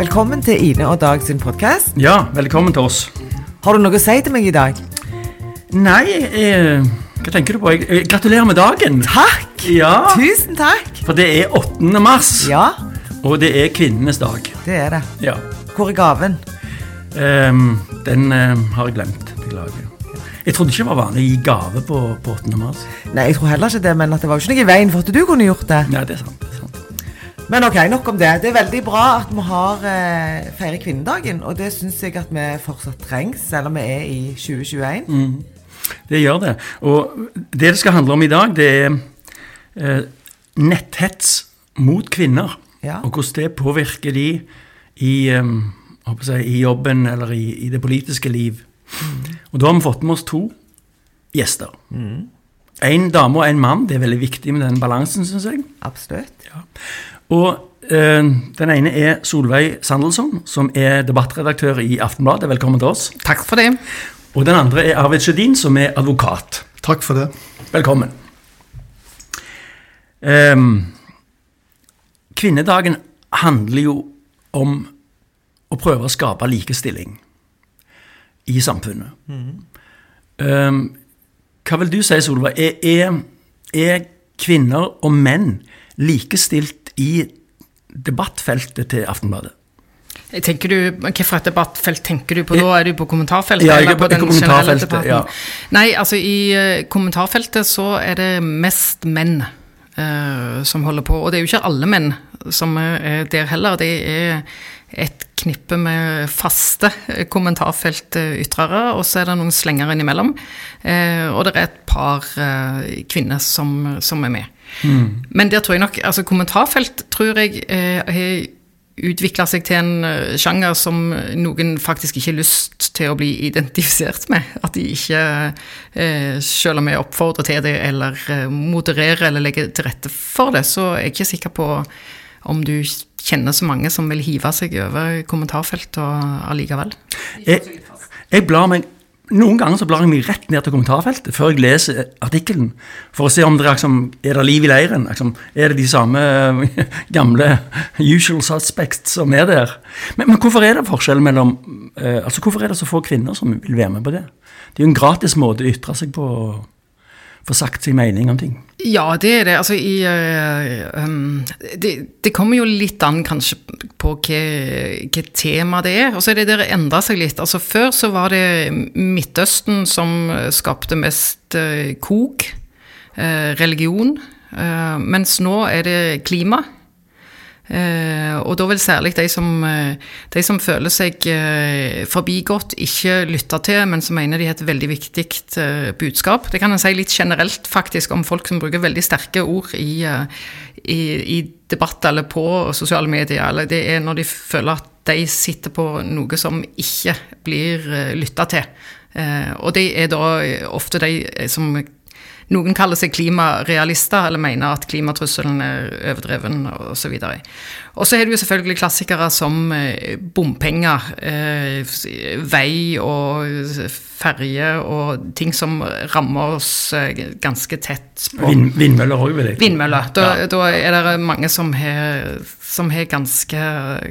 Velkommen til Ine og Dag sin podkast. Ja, velkommen til oss. Har du noe å si til meg i dag? Nei, eh, hva tenker du på? Jeg, eh, gratulerer med dagen. Takk! Ja, Tusen takk! for det er 8. mars, Ja, og det er kvinnenes dag. det er det. Ja. Hvor er gaven? Ehm, den eh, har jeg glemt. Beklager. Jeg trodde ikke det var vanlig å gi gave på, på 8. mars. Nei, jeg tror heller ikke det, men at det var jo ikke noe i veien for at du kunne gjort det. Nei, det er sant. det er sant. Men ok, nok om det. Det er veldig bra at vi har eh, feirer kvinnedagen, og det syns jeg at vi fortsatt trengs, selv om vi er i 2021. Det gjør det. Og det det skal handle om i dag, det er eh, netthets mot kvinner. Ja. Og hvordan det påvirker de i, eh, jeg, i jobben eller i, i det politiske liv. Og da har vi fått med oss to gjester. En dame og en mann. Det er veldig viktig med den balansen, syns jeg. Absolutt. Og eh, den ene er Solveig Sandelsson, som er debattredaktør i Aftenbladet. Velkommen til oss. Takk for det. Og den andre er Arvid Sjødin, som er advokat. Takk for det. Velkommen. Um, kvinnedagen handler jo om å prøve å skape likestilling i samfunnet. Ehm, hva vil du si, Solveig? Er, er, er kvinner og menn likestilt i debattfeltet til Aftenbladet? Tenker du, Hvilket debattfelt tenker du på da? Er du på kommentarfeltet? Ja, jeg er på- den kommentarfeltet, ja. Nei, altså i eh, kommentarfeltet så er det mest menn uh, som holder på. Og det er jo ikke alle menn som er der heller. Det er et knippe med faste kommentarfeltytrere, og så er det noen slenger innimellom. Uh, og det er et par uh, kvinner som, som er med. Men der tror jeg nok altså Kommentarfelt tror jeg eh, har utvikla seg til en eh, sjanger som noen faktisk ikke har lyst til å bli identifisert med. At de ikke, eh, selv om jeg oppfordrer til det, eller eh, modererer eller legger til rette for det, så er jeg ikke sikker på om du kjenner så mange som vil hive seg over kommentarfelt og allikevel. Jeg, jeg blar meg Noen ganger så blar jeg meg rett ned til kommentarfeltet før jeg leser artikkelen, for å se om det er, liksom, er det liv i leiren. Liksom, er det de samme eh, gamle usual suspects som er der? Men, men hvorfor er det forskjell mellom eh, altså Hvorfor er det så få kvinner som vil være med på det? Det er jo en gratis måte å ytre seg på, få sagt sin mening om ting. Ja, det er det. Altså, i, uh, um, det, det kommer jo litt an kanskje på hva, tema det er. Og så er det der endra seg litt. Altså, før så var det Midtøsten som skapte mest uh, kok, uh, religion, mens nå er det klima. Eh, og da vil særlig de som, eh, de som føler seg eh, forbigått, ikke lytte til, men som mener de har et veldig viktig budskap. Det kan en si litt generelt faktisk om folk som bruker veldig sterke ord i, i, i debatt eller på sosiale medier. Eller det er når de føler at de sitter på noe som ikke blir lytta til. Og det er da ofte de som noen kaller seg klimarealister, eller mener at klimatrusselen er overdreven osv. Og så er det jo selvfølgelig klassikere som eh, bompenger, eh, vei og ferje og ting som rammer oss eh, ganske tett på. Vind, vindmøller òg, vil jeg. Vindmøller. Da, Ja. da er det mange som har, som har ganske,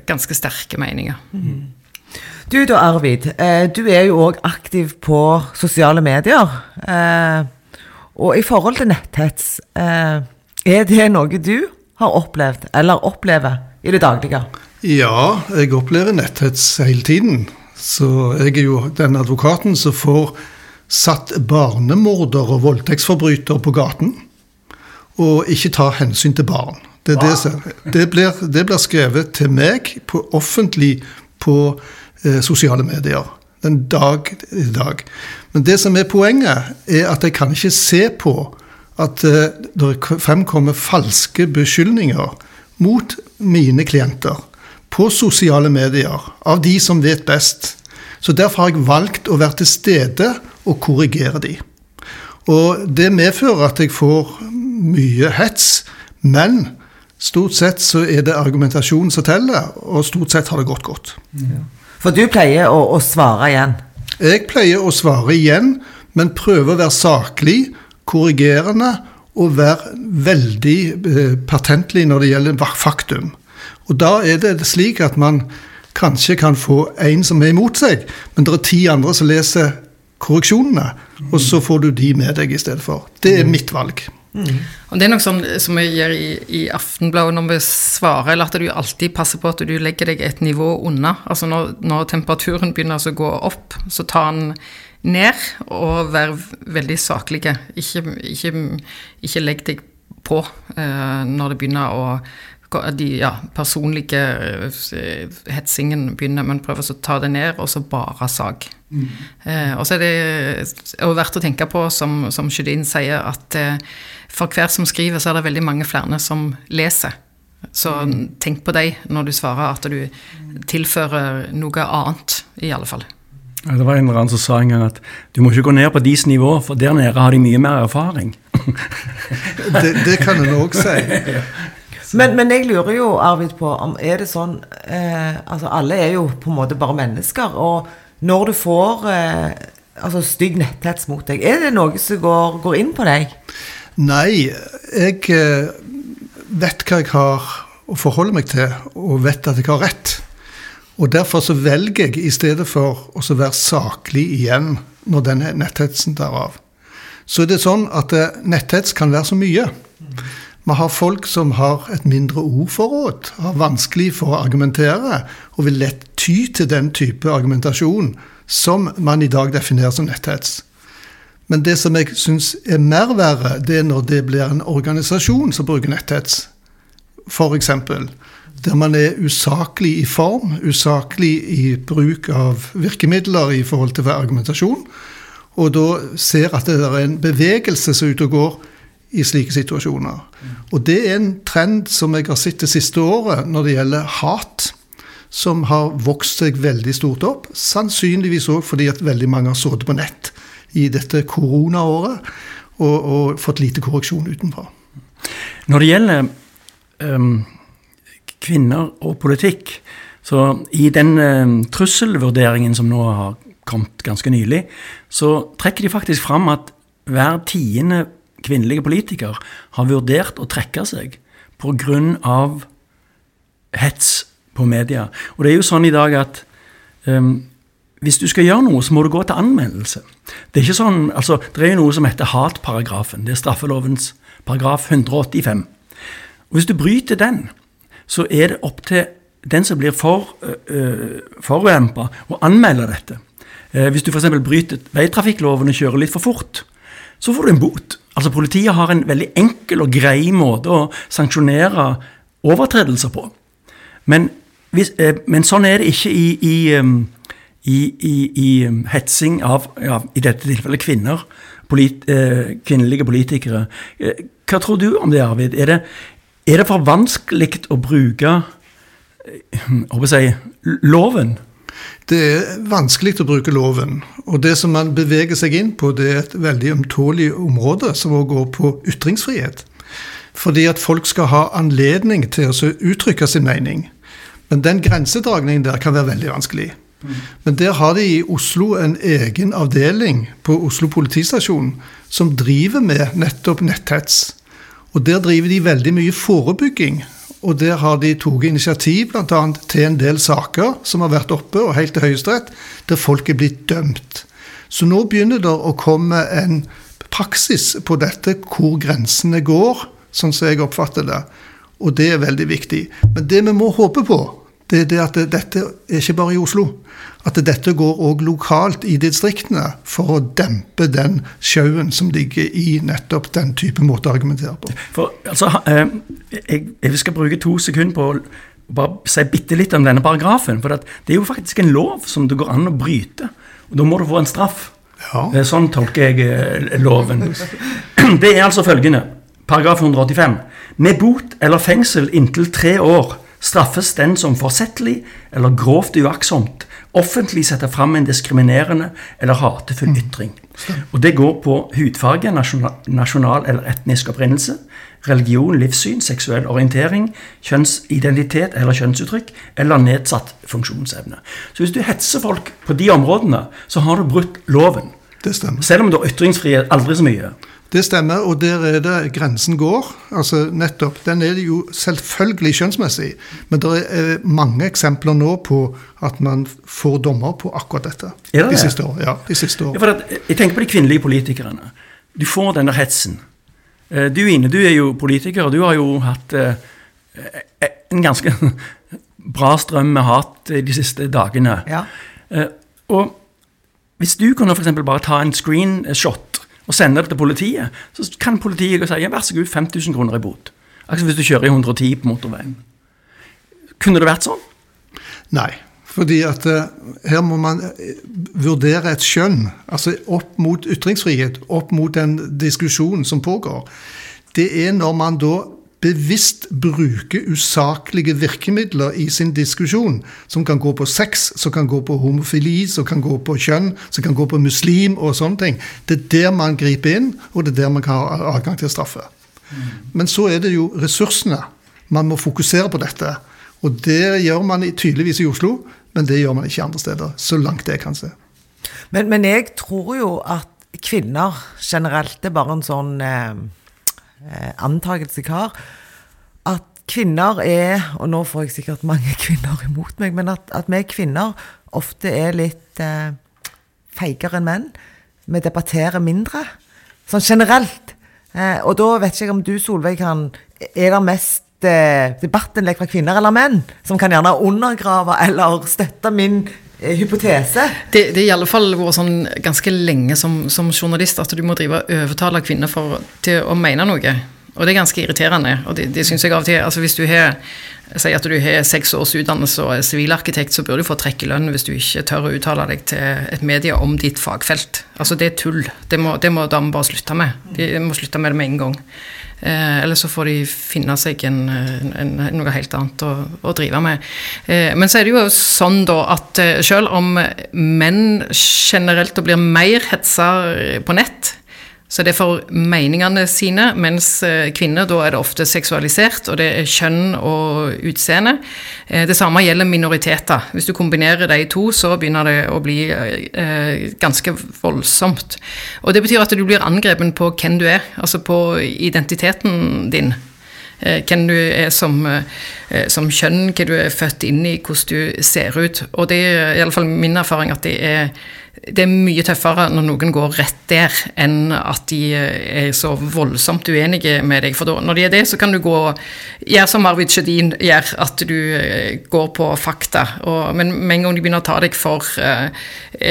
ganske sterke meninger. Du da, Arvid. Eh, du er jo òg aktiv på sosiale medier. Og i forhold til netthets, eh, er det noe du har opplevd, eller opplever, i det daglige? Ja, jeg opplever netthets hele tiden. Så jeg er jo den advokaten som får satt barnemorder og voldtektsforbryter på gaten, og ikke tar hensyn til barn. Det, det, det, blir, det blir skrevet til meg på offentlig på eh, sosiale medier. Den dag i dag. Men det som er poenget, er at jeg kan ikke se på at eh, det fremkommer falske beskyldninger mot mine klienter på sosiale medier av de som vet best. Så derfor har jeg valgt å være til stede og korrigere de. Og det medfører at jeg får mye hets, men stort sett så er det argumentasjonen som teller, og stort sett har det gått godt. For du pleier å, å svare igjen. Jeg pleier å svare igjen, men prøver å være saklig, korrigerende og være veldig eh, patentlig når det gjelder faktum. Og da er det slik at man kanskje kan få en som er imot seg, men det er ti andre som leser korreksjonene, og så får du de med deg i stedet for. Det er mitt valg. Og Det er noe sånn som vi gjør i, i Aftenbladet når vi svarer, eller at du alltid passer på at du legger deg et nivå unna. Altså når, når temperaturen begynner å gå opp, så ta den ned, og vær veldig saklige. Ikke, ikke, ikke legg deg på eh, når det begynner å de ja, personlige eh, hetsingen begynner, men prøv å ta det ned, og så bare sag. Mm. Eh, og så er det og verdt å tenke på, som, som Sjødin sier, at eh, for hver som skriver, så er det veldig mange flere som leser. Så mm. tenk på deg når du svarer, at du tilfører noe annet, i alle fall. Ja, det var en eller annen som sa en gang at du må ikke gå ned på deres nivå, for der nede har de mye mer erfaring. det, det kan en òg si. Men, men, jeg lurer jo, Arvid, på om er det sånn eh, Altså, alle er jo på en måte bare mennesker. Og når du får eh, altså stygg netthets mot deg, er det noe som går, går inn på deg? Nei, jeg eh, vet hva jeg har å forholde meg til, og vet at jeg har rett. Og derfor så velger jeg, i stedet for å være saklig igjen når den netthetsen tar av, så er det sånn at eh, netthets kan være så mye. Vi har folk som har et mindre ordforråd, har vanskelig for å argumentere, og vil lett ty til den type argumentasjon som man i dag definerer som netthets. Men det som jeg syns er mer verre, det er når det blir en organisasjon som bruker netthets. F.eks. der man er usaklig i form, usaklig i bruk av virkemidler i forhold til argumentasjon, og da ser at det er en bevegelse som er ute og går i slike situasjoner. Og det er en trend som jeg har sett det siste året når det gjelder hat, som har vokst seg veldig stort opp. Sannsynligvis òg fordi at veldig mange har sittet på nett i dette koronaåret og, og fått lite korreksjon utenfra. Når det gjelder um, kvinner og politikk, så i den um, trusselvurderingen som nå har kommet ganske nylig, så trekker de faktisk fram at hver tiende kvinnelige politikere har vurdert å trekke seg pga. hets på media. Og det er jo sånn i dag at um, hvis du skal gjøre noe, så må du gå til anmeldelse. Det er ikke sånn, altså, det er jo noe som heter hatparagrafen. Det er straffelovens paragraf 185. Og Hvis du bryter den, så er det opp til den som blir for, øh, forulempa, å anmelde dette. Uh, hvis du f.eks. bryter veitrafikkloven og kjører litt for fort, så får du en bot. Altså Politiet har en veldig enkel og grei måte å sanksjonere overtredelser på. Men, hvis, eh, men sånn er det ikke i, i, i, i hetsing av, ja, i dette tilfellet, kvinner. Polit, eh, kvinnelige politikere. Eh, hva tror du om det, Arvid? Er det, er det for vanskelig å bruke å si, loven? Det er vanskelig å bruke loven. Og det som man beveger seg inn på, det er et veldig ømtålig område, som også går på ytringsfrihet. Fordi at folk skal ha anledning til å uttrykke sin mening. Men den grensedragningen der kan være veldig vanskelig. Men der har de i Oslo en egen avdeling på Oslo politistasjon som driver med nettopp netthets. Og der driver de veldig mye forebygging og der har de tatt initiativ bl.a. til en del saker som har vært oppe, og helt til Høyesterett, der folk er blitt dømt. Så nå begynner det å komme en praksis på dette, hvor grensene går, sånn som jeg oppfatter det. Og det er veldig viktig. Men det vi må håpe på, det er det at dette er ikke bare i Oslo at dette går òg lokalt i distriktene for å dempe den sjauen som ligger i nettopp den type måte å argumentere på. For, altså, eh, jeg, jeg, skal bruke to sekunder på å bare si bitte litt om denne paragrafen. For det er jo faktisk en lov som det går an å bryte. Og da må du få en straff. Ja. Eh, sånn tolker jeg eh, loven. Det er altså følgende. Paragraf 185. Med bot eller fengsel inntil tre år straffes den som forsettlig eller grovt uaktsomt offentlig setter fram en diskriminerende eller hatefull mm. ytring. Og det går på hudfarge, nasjonal eller etnisk opprinnelse, religion, livssyn, seksuell orientering, kjønnsidentitet eller kjønnsuttrykk, eller nedsatt funksjonsevne. Så hvis du hetser folk på de områdene, så har du brutt loven. Det stemmer. Selv om du har ytringsfrihet aldri så mye. Det stemmer, og der er det grensen går. Altså nettopp, Den er jo selvfølgelig skjønnsmessig, men det er mange eksempler nå på at man får dommer på akkurat dette. Er det de det? siste år. Ja, de siste år. Ja, for at, jeg tenker på de kvinnelige politikerne. Du får denne hetsen. Eh, Du Ine, du er jo politiker, og du har jo hatt eh, en ganske bra strøm med hat de siste dagene. Ja. Eh, Og hvis du kunne for eksempel bare ta en screenshot og sender det til politiet, så kan politiet si vær så god, 5000 kroner i bot. Altså hvis du kjører i 110 på motorveien. Kunne det vært sånn? Nei. Fordi at eh, her må man eh, vurdere et skjønn, altså opp mot ytringsfrihet, opp mot den diskusjonen som pågår. Det er når man da bevisst bruker usaklige virkemidler i sin diskusjon, som kan gå på sex, som kan gå på homofili, som kan gå på kjønn, som kan gå på muslim og sånne ting. Det er der man griper inn, og det er der man kan ha adgang til å straffe. Men så er det jo ressursene. Man må fokusere på dette. Og det gjør man tydeligvis i Oslo, men det gjør man ikke andre steder, så langt jeg kan se. Men, men jeg tror jo at kvinner generelt, det er bare en sånn eh, antakelse jeg har, at kvinner er, og nå får jeg sikkert mange kvinner imot meg, men at, at vi kvinner ofte er litt eh, feigere enn menn. Vi debatterer mindre, sånn generelt. Eh, og da vet ikke jeg om du, Solveig, kan Er det mest eh, debattinnlegg fra kvinner eller menn som kan gjerne undergrave eller støtte min eh, hypotese? Det, det er i alle fall vært sånn ganske lenge som, som journalist at du må drive og overtale kvinner for, til å mene noe. Og det er ganske irriterende. Og det, det synes jeg av og til altså Hvis du har sier at du har seks års utdannelse og er sivilarkitekt, så bør du få trekke i lønn hvis du ikke tør å uttale deg til et medie om ditt fagfelt. Altså Det er tull. Det må, det må damer bare slutte med. De må slutte med det med en gang. Eh, eller så får de finne seg en, en, noe helt annet å, å drive med. Eh, men så er det jo sånn da at eh, selv om menn generelt blir mer hetsa på nett, så det er for meningene sine, mens eh, kvinner da er det ofte seksualisert, og det er kjønn og utseende. Eh, Det samme gjelder minoriteter. Hvis du kombinerer de to, så begynner det å bli eh, ganske voldsomt. Og det betyr at du blir angrepen på hvem du er, altså på identiteten din. Eh, Hvem du er som, eh, som kjønn, hva du er født inn i, hvordan du ser ut. Og det er iallfall min erfaring at det er, det er mye tøffere når noen går rett der, enn at de er så voldsomt uenige med deg. For da, når de er det, så kan du gå gjøre som Arvid Sjødin gjør, at du eh, går på fakta. Og, men med en gang de begynner å ta deg for uh,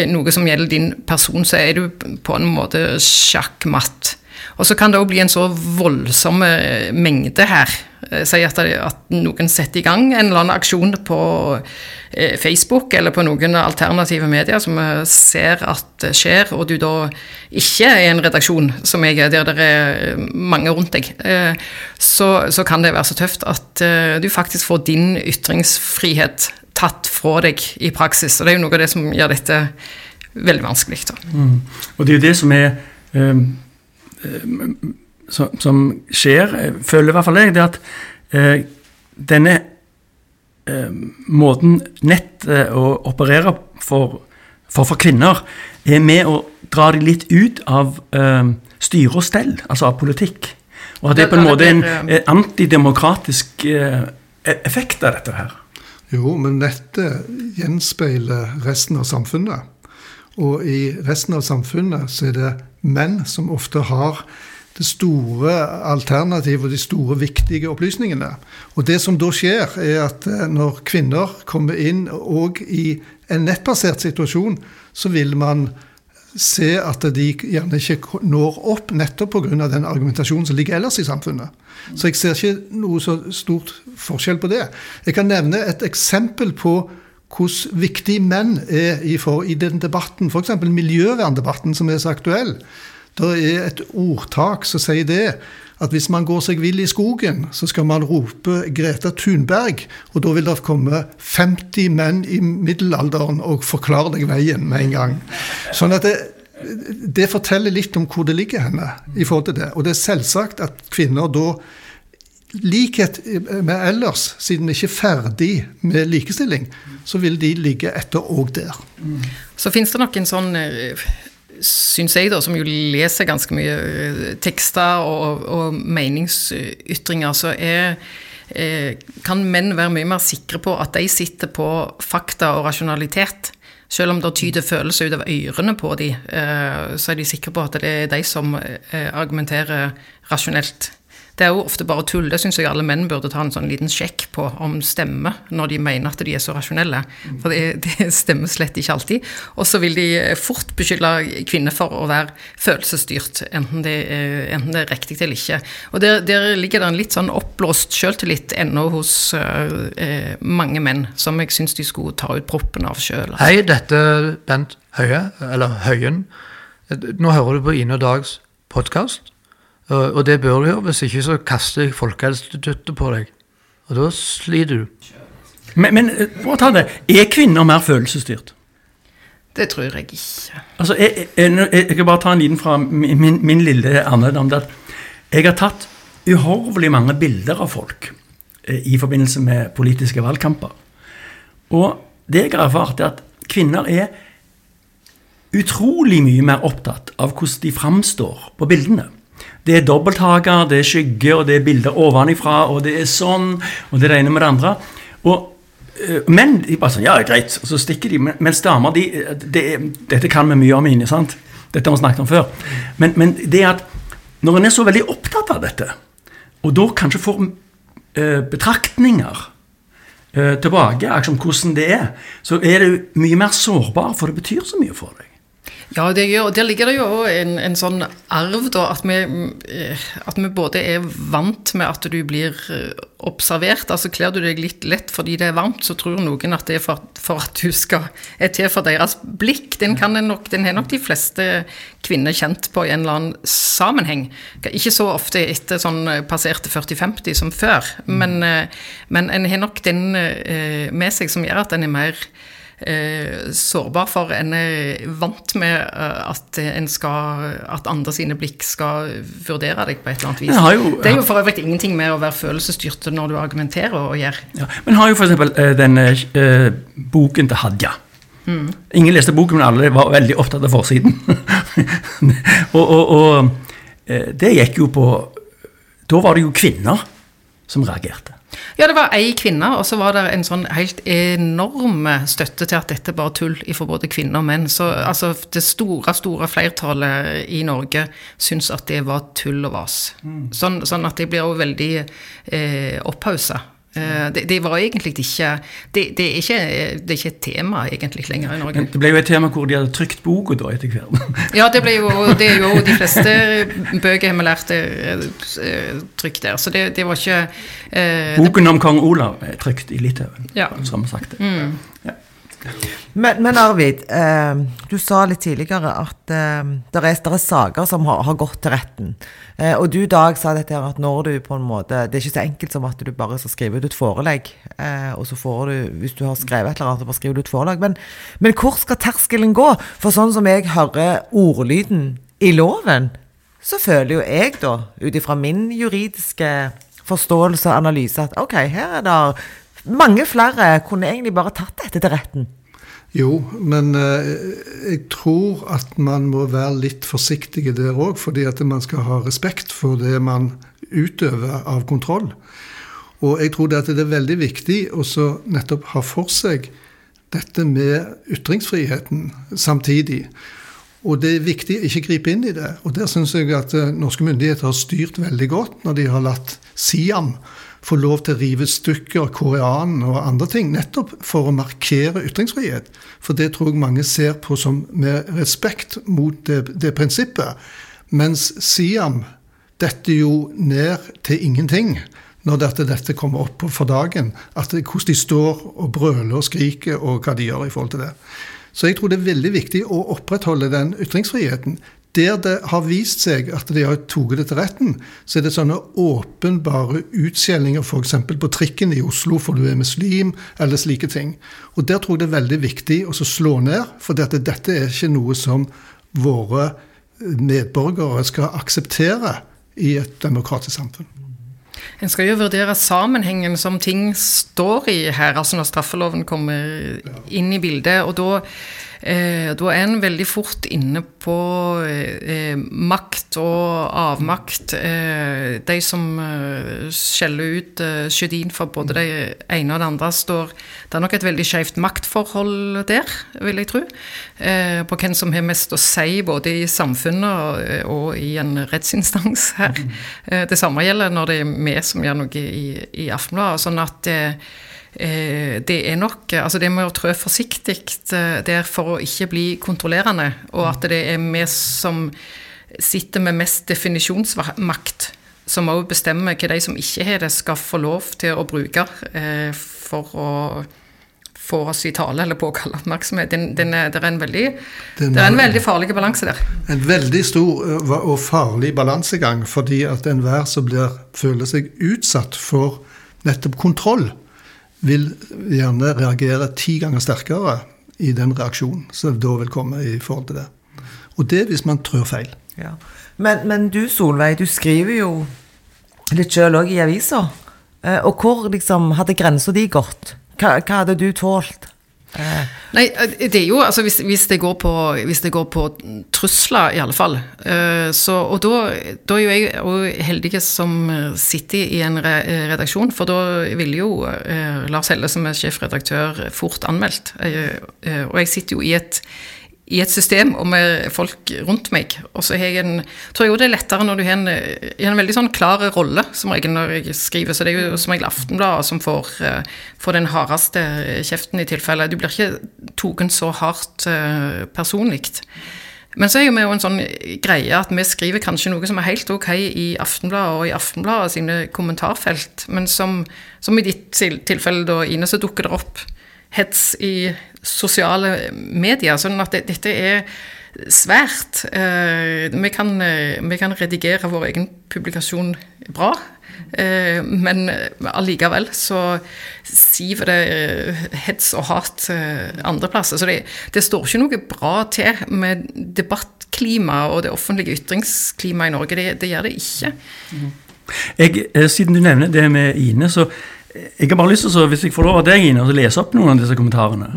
noe som gjelder din person, så er du på en måte sjakkmatt. Og så kan det òg bli en så voldsom eh, mengde her. Eh, Si at, at noen setter i gang en eller annen aksjon på eh, Facebook eller på noen alternative medier som ser at det skjer, og du da ikke er i en redaksjon som jeg er, der det er mange rundt deg, så, så kan det være så tøft at du faktisk får din ytringsfrihet tatt fra deg i praksis. Og det er jo noe av det som gjør dette veldig vanskelig. Da. Og det er jo det som er eh, som, som skjer, eh, føler i hvert fall jeg, det at eh, denne eh, måten nett eh, å operere for, for, for kvinner, er med å dra de litt ut av eh, styre og stell, altså av politikk. Og at det er på en måte en eh, antidemokratisk eh, effekt av dette her. Jo, men nettet gjenspeiler resten av samfunnet. Og i resten av samfunnet så er det menn som ofte har det store alternativet og de store, viktige opplysningene. Og det som da skjer, er at eh, når kvinner kommer inn òg i en nettbasert situasjon, så vil man se at de gjerne ikke når opp nettopp pga. den argumentasjonen som ligger ellers i samfunnet. Så jeg ser ikke noe så stort forskjell på det. Jeg kan nevne et eksempel på hvordan viktig menn er i, for, i den debatten, f.eks. miljøverndebatten som er så aktuell. Det er et ordtak som sier det, at hvis man går seg vill i skogen, så skal man rope Greta Thunberg, og da vil det komme 50 menn i middelalderen og forklare deg veien med en gang. Sånn at det, det forteller litt om hvor det ligger henne i forhold til det. Og det er selvsagt at kvinner da likhet med ellers, siden vi ikke er ferdig med likestilling, så vil de ligge etter òg der. Så finnes det nok en sånn eh, syns jeg, da, som jo leser ganske mye eh, tekster og, og meningsytringer, så er eh, kan menn være mye mer sikre på at de sitter på fakta og rasjonalitet. Selv om det tyder følelser ut av ørene på dem, så er de sikre på at det er de som argumenterer rasjonelt. Det er jo ofte bare tull. Det syns jeg alle menn burde ta en sånn liten sjekk på om stemmer, når de mener at de er så rasjonelle. For det, det stemmer slett ikke alltid. Og så vil de fort beskylde kvinner for å være følelsesstyrt, enten det, er, enten det er riktig eller ikke. Og der, der, ligger det en litt sånn oppblåst sjøltillit ennå hos uh, mange menn, som jeg syns de skulle ta ut proppen av sjøl. Altså. Hei, dette Bent Høie, eller Høyen. Nå hører du på Ine og Dags podkast. Og det bør du gjøre, hvis ikke så kaster jeg Folkehelseinstituttet på deg. Og da sliter du. Men, men for å ta det, er kvinner mer følelsesstyrt? Det tror jeg ikke. Altså, jeg, jeg, jeg, kan bare ta en liten fra min, min lille andedam. Jeg har tatt uhorvelig mange bilder av folk eh, i forbindelse med politiske valgkamper. Og det jeg har erfart, er at kvinner er utrolig mye mer opptatt av hvordan de framstår på bildene. Det er dobbelthaker, det er skygge, og det er bilder ovenifra, og det er sånn, og det er det ene med det andre. Og uh, Menn de bare sånn Ja, greit. Og så stikker de. Mens damer de, det, Dette kan vi mye om inne, sant? Dette har vi snakket om før. Men, men, det at når en er så veldig opptatt av dette, og da kanskje får uh, betraktninger uh, tilbake om hvordan det er, så er du mye mer sårbar, for det betyr så mye for deg. Ja, det gjør, der ligger det jo en, en sånn arv, da, at vi, eh, at vi, både er vant med at du blir eh, observert. altså Kler du deg litt lett fordi det er varmt, så tror noen at det er for, for at du skal, er til for deres blikk. Den, kan nok, den har nok de fleste kvinner kjent på i en eller annen sammenheng. Ikke så ofte etter sånn eh, passerte 40-50 som før, men, men en har nok den med seg som gjør at en er mer sårbar for. En er vant med eh, at, skal, at andre sine blikk skal vurdere deg på et eller annet vis. Jo, det er jo for øvrig ingenting med å være følelsesstyrt når du argumenterer og gjør. Ja, men har jo f.eks. Eh, denne eh, boken til Hadia. Mm. Ingen leste boken, men alle var veldig opptatt av forsiden. og, og, og, eh, det gikk jo på Da var det jo kvinner som reagerte. Ja, det var ei kvinne, og så var det en sånn helt enorm støtte til at dette bare tull for både kvinner og menn. Så altså, det store, store flertallet i Norge syns at det var tull og vas. Mm. Sånn, sånn, at det blir jo veldig eh, opphausa det, det, var egentlig ikke det, det, er ikke det, er ikke et tema egentlig lenger i Norge. Det ble jo et tema hvor de hadde trykt boka da etter hvert. ja, det, ble jo, det er jo de fleste bøker vi lærte eh, trykt der. Så det, var ikke eh, Boken om kong Olav er trykt i Litauen, ja. som sagt. Mm. Men, men, Arvid, eh, du sa litt tidligere at eh, det er, er, saker som har, har gått til retten. Eh, og du Dag sa dette her at når du på en måte Det er ikke så enkelt som at du bare skal skrive ut et forelegg, eh, og så får du, hvis du har skrevet et eller annet, så bare skriver du ut forelegg. Men, men hvor skal terskelen gå? For sånn som jeg hører ordlyden i loven, så føler jo jeg da, ut ifra min juridiske forståelse og analyse, at ok, her er det mange flere kunne egentlig bare tatt dette til retten. Jo, men eh, jeg tror at man må være litt forsiktig der òg, fordi at man skal ha respekt for det man utøver av kontroll. Og jeg tror at det er veldig viktig å nettopp ha for seg dette med ytringsfriheten samtidig. Og det er viktig å ikke gripe inn i det. Og der syns jeg at eh, norske myndigheter har styrt veldig godt når de har latt Siam få lov til å rive stykker Koreanen og andre ting, nettopp for å markere ytringsfrihet. For det tror jeg mange ser på som med respekt mot det, det prinsippet. Mens Siam detter jo ned til ingenting når dette, dette kommer opp for dagen. At det, hvordan de står og brøler og skriker, og hva de gjør i forhold til det. Så jeg tror det er veldig viktig å opprettholde den ytringsfriheten. Der det har vist seg at de har tatt det til retten, så er det sånne åpenbare utskjellinger f.eks. på trikken i Oslo for du er muslim, eller slike ting. Og Der tror jeg det er veldig viktig å slå ned, for dette, dette er ikke noe som våre medborgere skal akseptere i et demokratisk samfunn. En skal jo vurdere sammenhengen som ting står i her, altså når straffeloven kommer inn i bildet. og da eh, da er en veldig fort inne på eh, makt og avmakt. Eh, de som eh, skjeller ut eh, Sjødin for både det ene og det andre, står Det er nok et veldig skjevt maktforhold der, vil jeg tro. Eh, på hvem som har mest å si både i samfunnet og, og i en rettsinstans her. Eh, det samme gjelder når det er vi som gjør noe i, i Aftenbladet. sånn at eh, Eh, det er nok altså Det må jo trø forsiktig eh, der for å ikke bli kontrollerende, og at det er vi som sitter med mest definisjonsmakt, som òg bestemmer hva de som ikke har det, skal få lov til å bruke eh, for å få oss i tale eller påkalle oppmerksomhet. Den, den er, det, er en veldig, Den det er en veldig farlig balanse der. En veldig stor og farlig balansegang, fordi at enhver som blir, føler seg utsatt for nettopp kontroll, vil gjerne reagere ti ganger sterkere i den reaksjonen som da vil komme i forhold til det. Og det hvis man trør feil. Ja. Men, men du Solveig, du skriver jo litt sjøl òg i avisa. Eh, og hvor liksom hadde grensa di gått? Hva, hva hadde du tålt? Eh, Nei, det er jo altså hvis, hvis, det går på, hvis det går på trusler, i alle fall. eh, Så, og da, da er jo jeg òg heldig som sitter i en redaksjon, for da ville jo eh, Lars Helle, som er sjefredaktør, fort anmeldt. Eh, eh, Og jeg sitter jo i et i et system og med folk rundt meg. Og så har jeg en, tror jeg det er lettere når du har en, en veldig sånn klar rolle som regel når jeg skriver. Så det er jo som regel Aftenbladet som får, eh, får den hardeste kjeften i tilfelle. Du blir ikke tatt så hardt uh, personlig. Men så er vi jo en sånn greie at vi skriver kanskje noe som er helt ok i Aftenbladet og i Aftenbladet sine kommentarfelt, men som, som i ditt tilfelle, da, Ine, så dukker det opp hets i sosiale medier. Sånn at det, dette er svært. Eh, vi, kan, eh, vi kan redigere vår egen publikasjon bra. Eh, men allikevel så siver det hets og hat andre plasser. Så det, det står ikke noe bra til med debattklimaet og det offentlige ytringsklimaet i Norge. Det, det gjør det ikke. Jeg, eh, siden du nevner det med Ine, så jeg har bare lyst til, å, hvis jeg får lov av deg, Ine, å lese opp noen av disse kommentarene.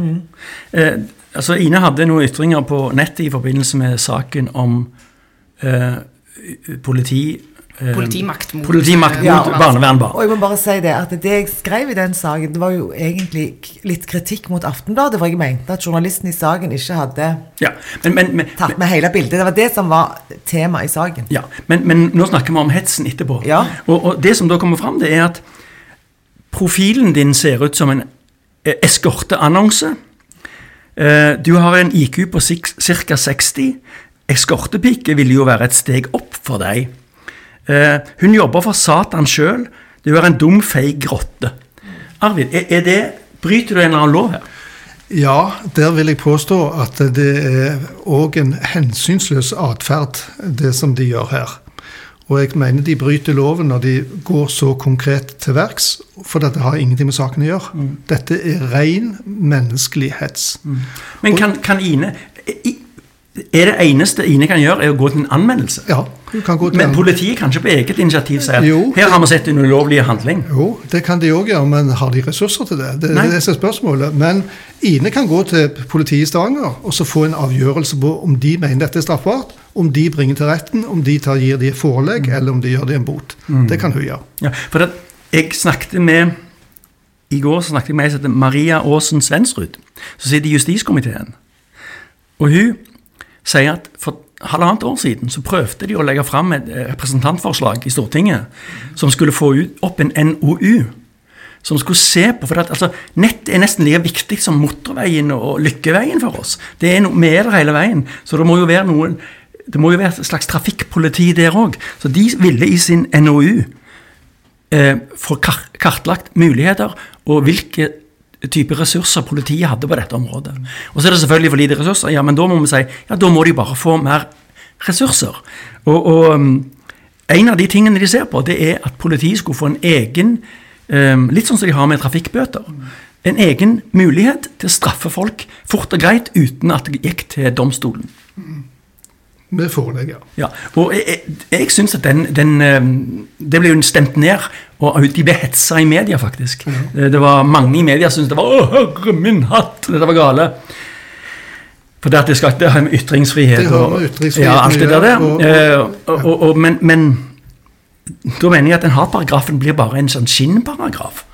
Eh, altså, Ine hadde noen ytringer på nettet i forbindelse med saken om eh, politi... eh, Politimakt mot- Politimakt mot Ja. barnevernbarn. og jeg må bare si det, at det jeg skrev i den saken, det var jo egentlig litt kritikk mot Aftenbladet, for jeg mente at journalisten i saken ikke hadde Ja, men, men, men, tatt med hele bildet. Det var det som var tema i saken. Ja, men, men nå snakker vi om hetsen etterpå. Ja. Og, og det som da kommer fram, det er at profilen din ser ut som en eh, eskorteannonse. Eh, Du har en IQ på ca. 60. Eskortepike ville jo være et steg opp for deg. Eh, Hun jobber for Satan sjøl. Du er en dum, feig rotte. Arvid, er det, bryter du en eller annen lov her? Ja, der vil jeg påstå at det er òg en hensynsløs atferd, det som de gjør her. Og jeg mener de bryter loven når de går så konkret til verks, for dette har ingenting med saken å gjøre. Dette er ren menneskelig hets. Men kan, kan Ine Er det eneste Ine kan gjøre, er å gå til en anmeldelse? Ja, du kan gå til Men politiet kan ikke på eget initiativ si at Jo. her har vi sett en ulovlig handling. Jo, det kan de òg gjøre, men har de ressurser til det? Det, er det er spørsmålet. Men Ine kan gå til politiet i Stavanger og så få en avgjørelse på om de mener dette er straffbart, om de bringer til retten, om de tar, gir de forelegg, eller om de gjør det en bot. Det kan hun gjøre. Ja, for det, jeg snakket med I går snakket jeg med ei som heter Maria Aasen Svensrud, som sitter i justiskomiteen. Og hun sier at for halvannet år siden så prøvde de å legge fram et eh, representantforslag i Stortinget som skulle få opp en NOU. Som skulle se på, for altså, Nett er nesten like viktig som motorveien og lykkeveien for oss. Det er no, Vi er der hele veien. Så det må jo være noen det må jo være et slags trafikkpoliti der òg. Så de ville i sin NOU eh, få kartlagt muligheter og hvilke type ressurser politiet hadde på dette området. Og så er det selvfølgelig for lite ressurser, ja, men da må vi si ja, da må de bare få mer ressurser. Og, og um, en av de tingene de ser på, det er at politiet skulle få en egen um, Litt sånn som de har med trafikkbøter. En egen mulighet til å straffe folk fort og greit uten at det gikk til domstolen. Med forelegg, ja. Ja, og jeg, jeg, jeg syns at den, den eh, Det ble jo stemt ned, og de ble hetsa i media, faktisk. Det, det var mange i media som syntes det var 'Å, herre min hatt!' Dette var gale. For det, det skal det har med ytringsfrihet Det har og med ytringsfrihet ja, alt det der. gjøre, og- Eh, og, og, og, men, men da mener jeg at den hatparagrafen blir bare en sånn skinnparagraf.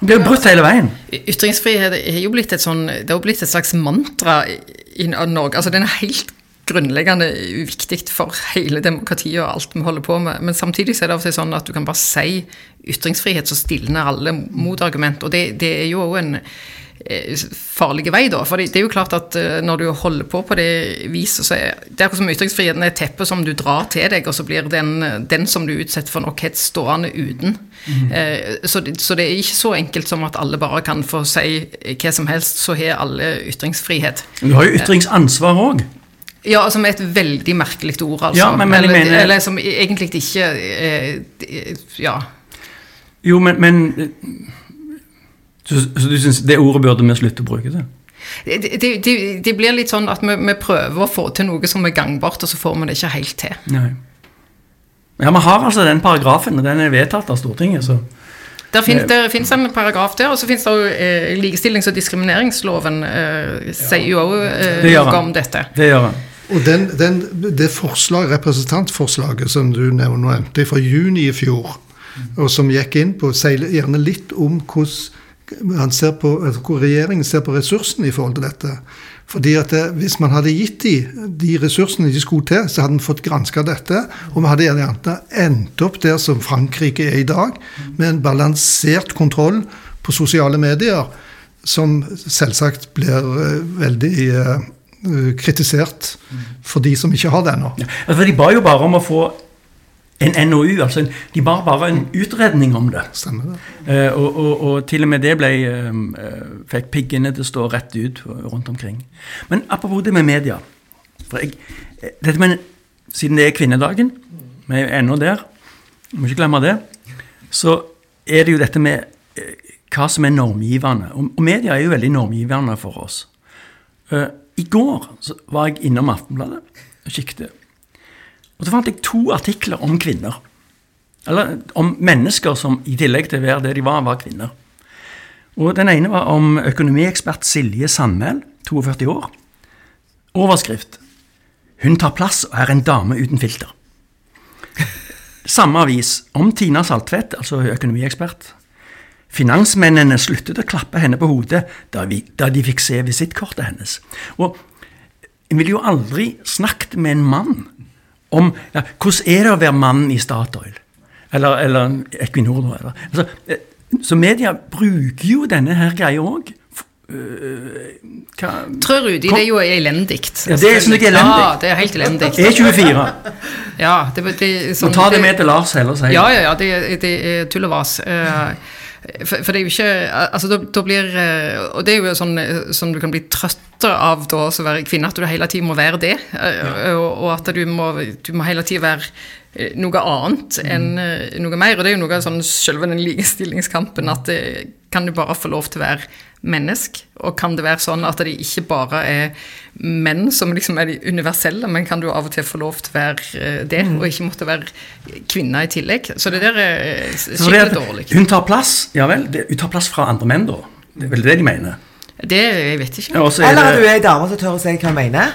Den blir jo brutt hele veien. Ytringsfrihet er jo blitt et sånn Det er blitt et slags mantra i i Norge. Altså, den er helt grunnleggende uviktig for hele demokratiet og alt vi holder på med. Men samtidig så er det av og til sånn at du kan bare si ytringsfrihet, så stilner alle motargument. Og det, det er jo òg en eh, farlig vei, da. For det er jo klart at eh, når du holder på på det viset, så er det er akkurat som ytringsfriheten er teppet som du drar til deg, og så blir den, den som du utsetter for nok hets, stående uten. Mm. så, det, så det er ikke så enkelt som at alle bare kan få si hva som helst, så har alle ytringsfrihet. Du har jo ytringsansvar òg. Ja, altså med et veldig merkelig ord, altså. Ja, men- men eller, mener- eller som egentlig ikke eh, Ja. Jo, men, men eh, så, så du syns det ordet burde vi slutte å bruke? det? Det, det, det, det blir litt sånn at vi, vi prøver å få til noe som er gangbart, og så får vi det ikke helt til. Nei. Ja, vi har altså den paragrafen, og den er vedtatt av Stortinget, så Der finnes, det finnes en paragraf der, og så finnes det jo eh, likestillings- og diskrimineringsloven eh, sier jo også eh, noe om dette. det gjør han. Og den, den, det forslag, representantforslaget som du nevnte fra juni i fjor, og som gikk inn på seile, gjerne litt om hvordan altså hvor regjeringen ser på ressursene i forhold til dette. Fordi at det, Hvis man hadde gitt de, de ressursene de skulle til, så hadde man fått granska dette. Og vi hadde gjerne endt opp der som Frankrike er i dag, med en balansert kontroll på sosiale medier, som selvsagt blir eh, veldig eh, kritisert for de som ikke har det ennå. Ja, for de ba jo bare om å få en NOU, altså en, de bar bare en utredning om det. Stemmer det? Eh, og, og, og til og med det ble, eh, eh, fikk piggene til å stå rett ut rundt omkring. Men apropos det med media. For jeg, eh, dette med, siden det er kvinnedagen, vi er ennå der, vi må ikke glemme det, så er det jo dette med eh, hva som er normgivende. Og, og media er jo veldig normgivende for oss. Eh, I går så var jeg innom Aftenbladet og kikket. Og så fant jeg to artikler om kvinner. Eller om mennesker som i tillegg til å være det de var, var kvinner. Og Den ene var om økonomiekspert Silje Sandmæl, 42 år. Overskrift 'Hun tar plass og er en dame uten filter'. Samme avis om Tina Saltvedt, altså økonomiekspert. Finansmennene sluttet å klappe henne på hodet da, vi, da de fikk se visittkortet hennes. Og en ville jo aldri snakket med en mann om ja, hvordan er det å være mann i Statoil. Eller, eller Equinor. da, Eller. Altså, eh, så media bruker jo denne her greia òg. Trø Rudi, det er jo elendig. Ja, det er sånn elendig. Ja, det er helt elendig. E24. Ja, det, det, Må sånn, ta det med til Lars heller, sier Ja, jeg. ja, ja, det, det er tull og vas. Eh, For, for det er jo ikke altså da, da blir, eh, Og det er jo sånn eh, som du kan bli trøtt av da å være kvinne, at du hele tiden må være det. eh, Og, og at du må, du må hele tiden være noe annet enn eh, noe mer. Og det er jo noe av sånn selve den likestillingskampen at det, kan du bare få lov til å være menneske? Og kan det være sånn at det ikke bare er menn som liksom er de universelle, men kan du av og til få lov til å være eh, det, og ikke måtte være kvinne i tillegg? Så det der er eh, Så skikkelig at dårlig. Hun tar plass, ja vel, det, hun tar plass fra andre menn, da. Det er vel det de mener. Det jeg vet ikke. Ja, er Eller at du er ei dame som tør å si hva hun mener.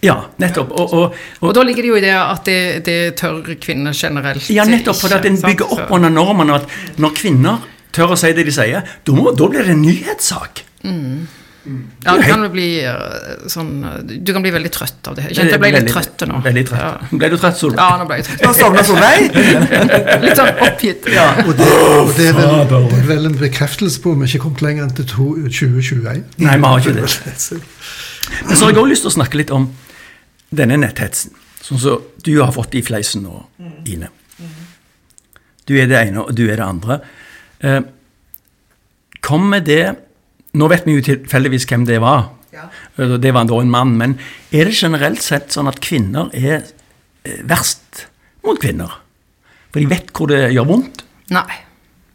ja nettopp. Og, og, Og og, da ligger det jo i det at det, det tør kvinner generelt ja, nettopp For at en bygger opp under normene at når kvinner tør å si det de sier, da, må, da blir det en nyhetssak. Ja, du kan bli eh, sånn eh, Du kan bli veldig trøtt av det. Jeg kjente jeg ble litt trøtt nå. Veldig trøtt. Ja. Ble du trøtt, Solveig? Ja, nå ble jeg trøtt. Nå sovna Solveig. Litt sånn oppgitt. Og det, og det, er vel, det er vel en bekreftelse på om vi ikke er kommet lenger enn til 2021. Nei, vi har ikke det. Men så har jeg også lyst til å snakke litt om denne netthetsen. Sånn som du har fått i fleisen nå, Ine. Du er det ene, og du er det andre. Eh, Kommer det Nå vet vi jo tilfeldigvis hvem det var. Ja. Eh, Det var da en mann. Men er det generelt sett sånn at kvinner er eh, verst mot kvinner? For de vet hvor det gjør vondt? Nei.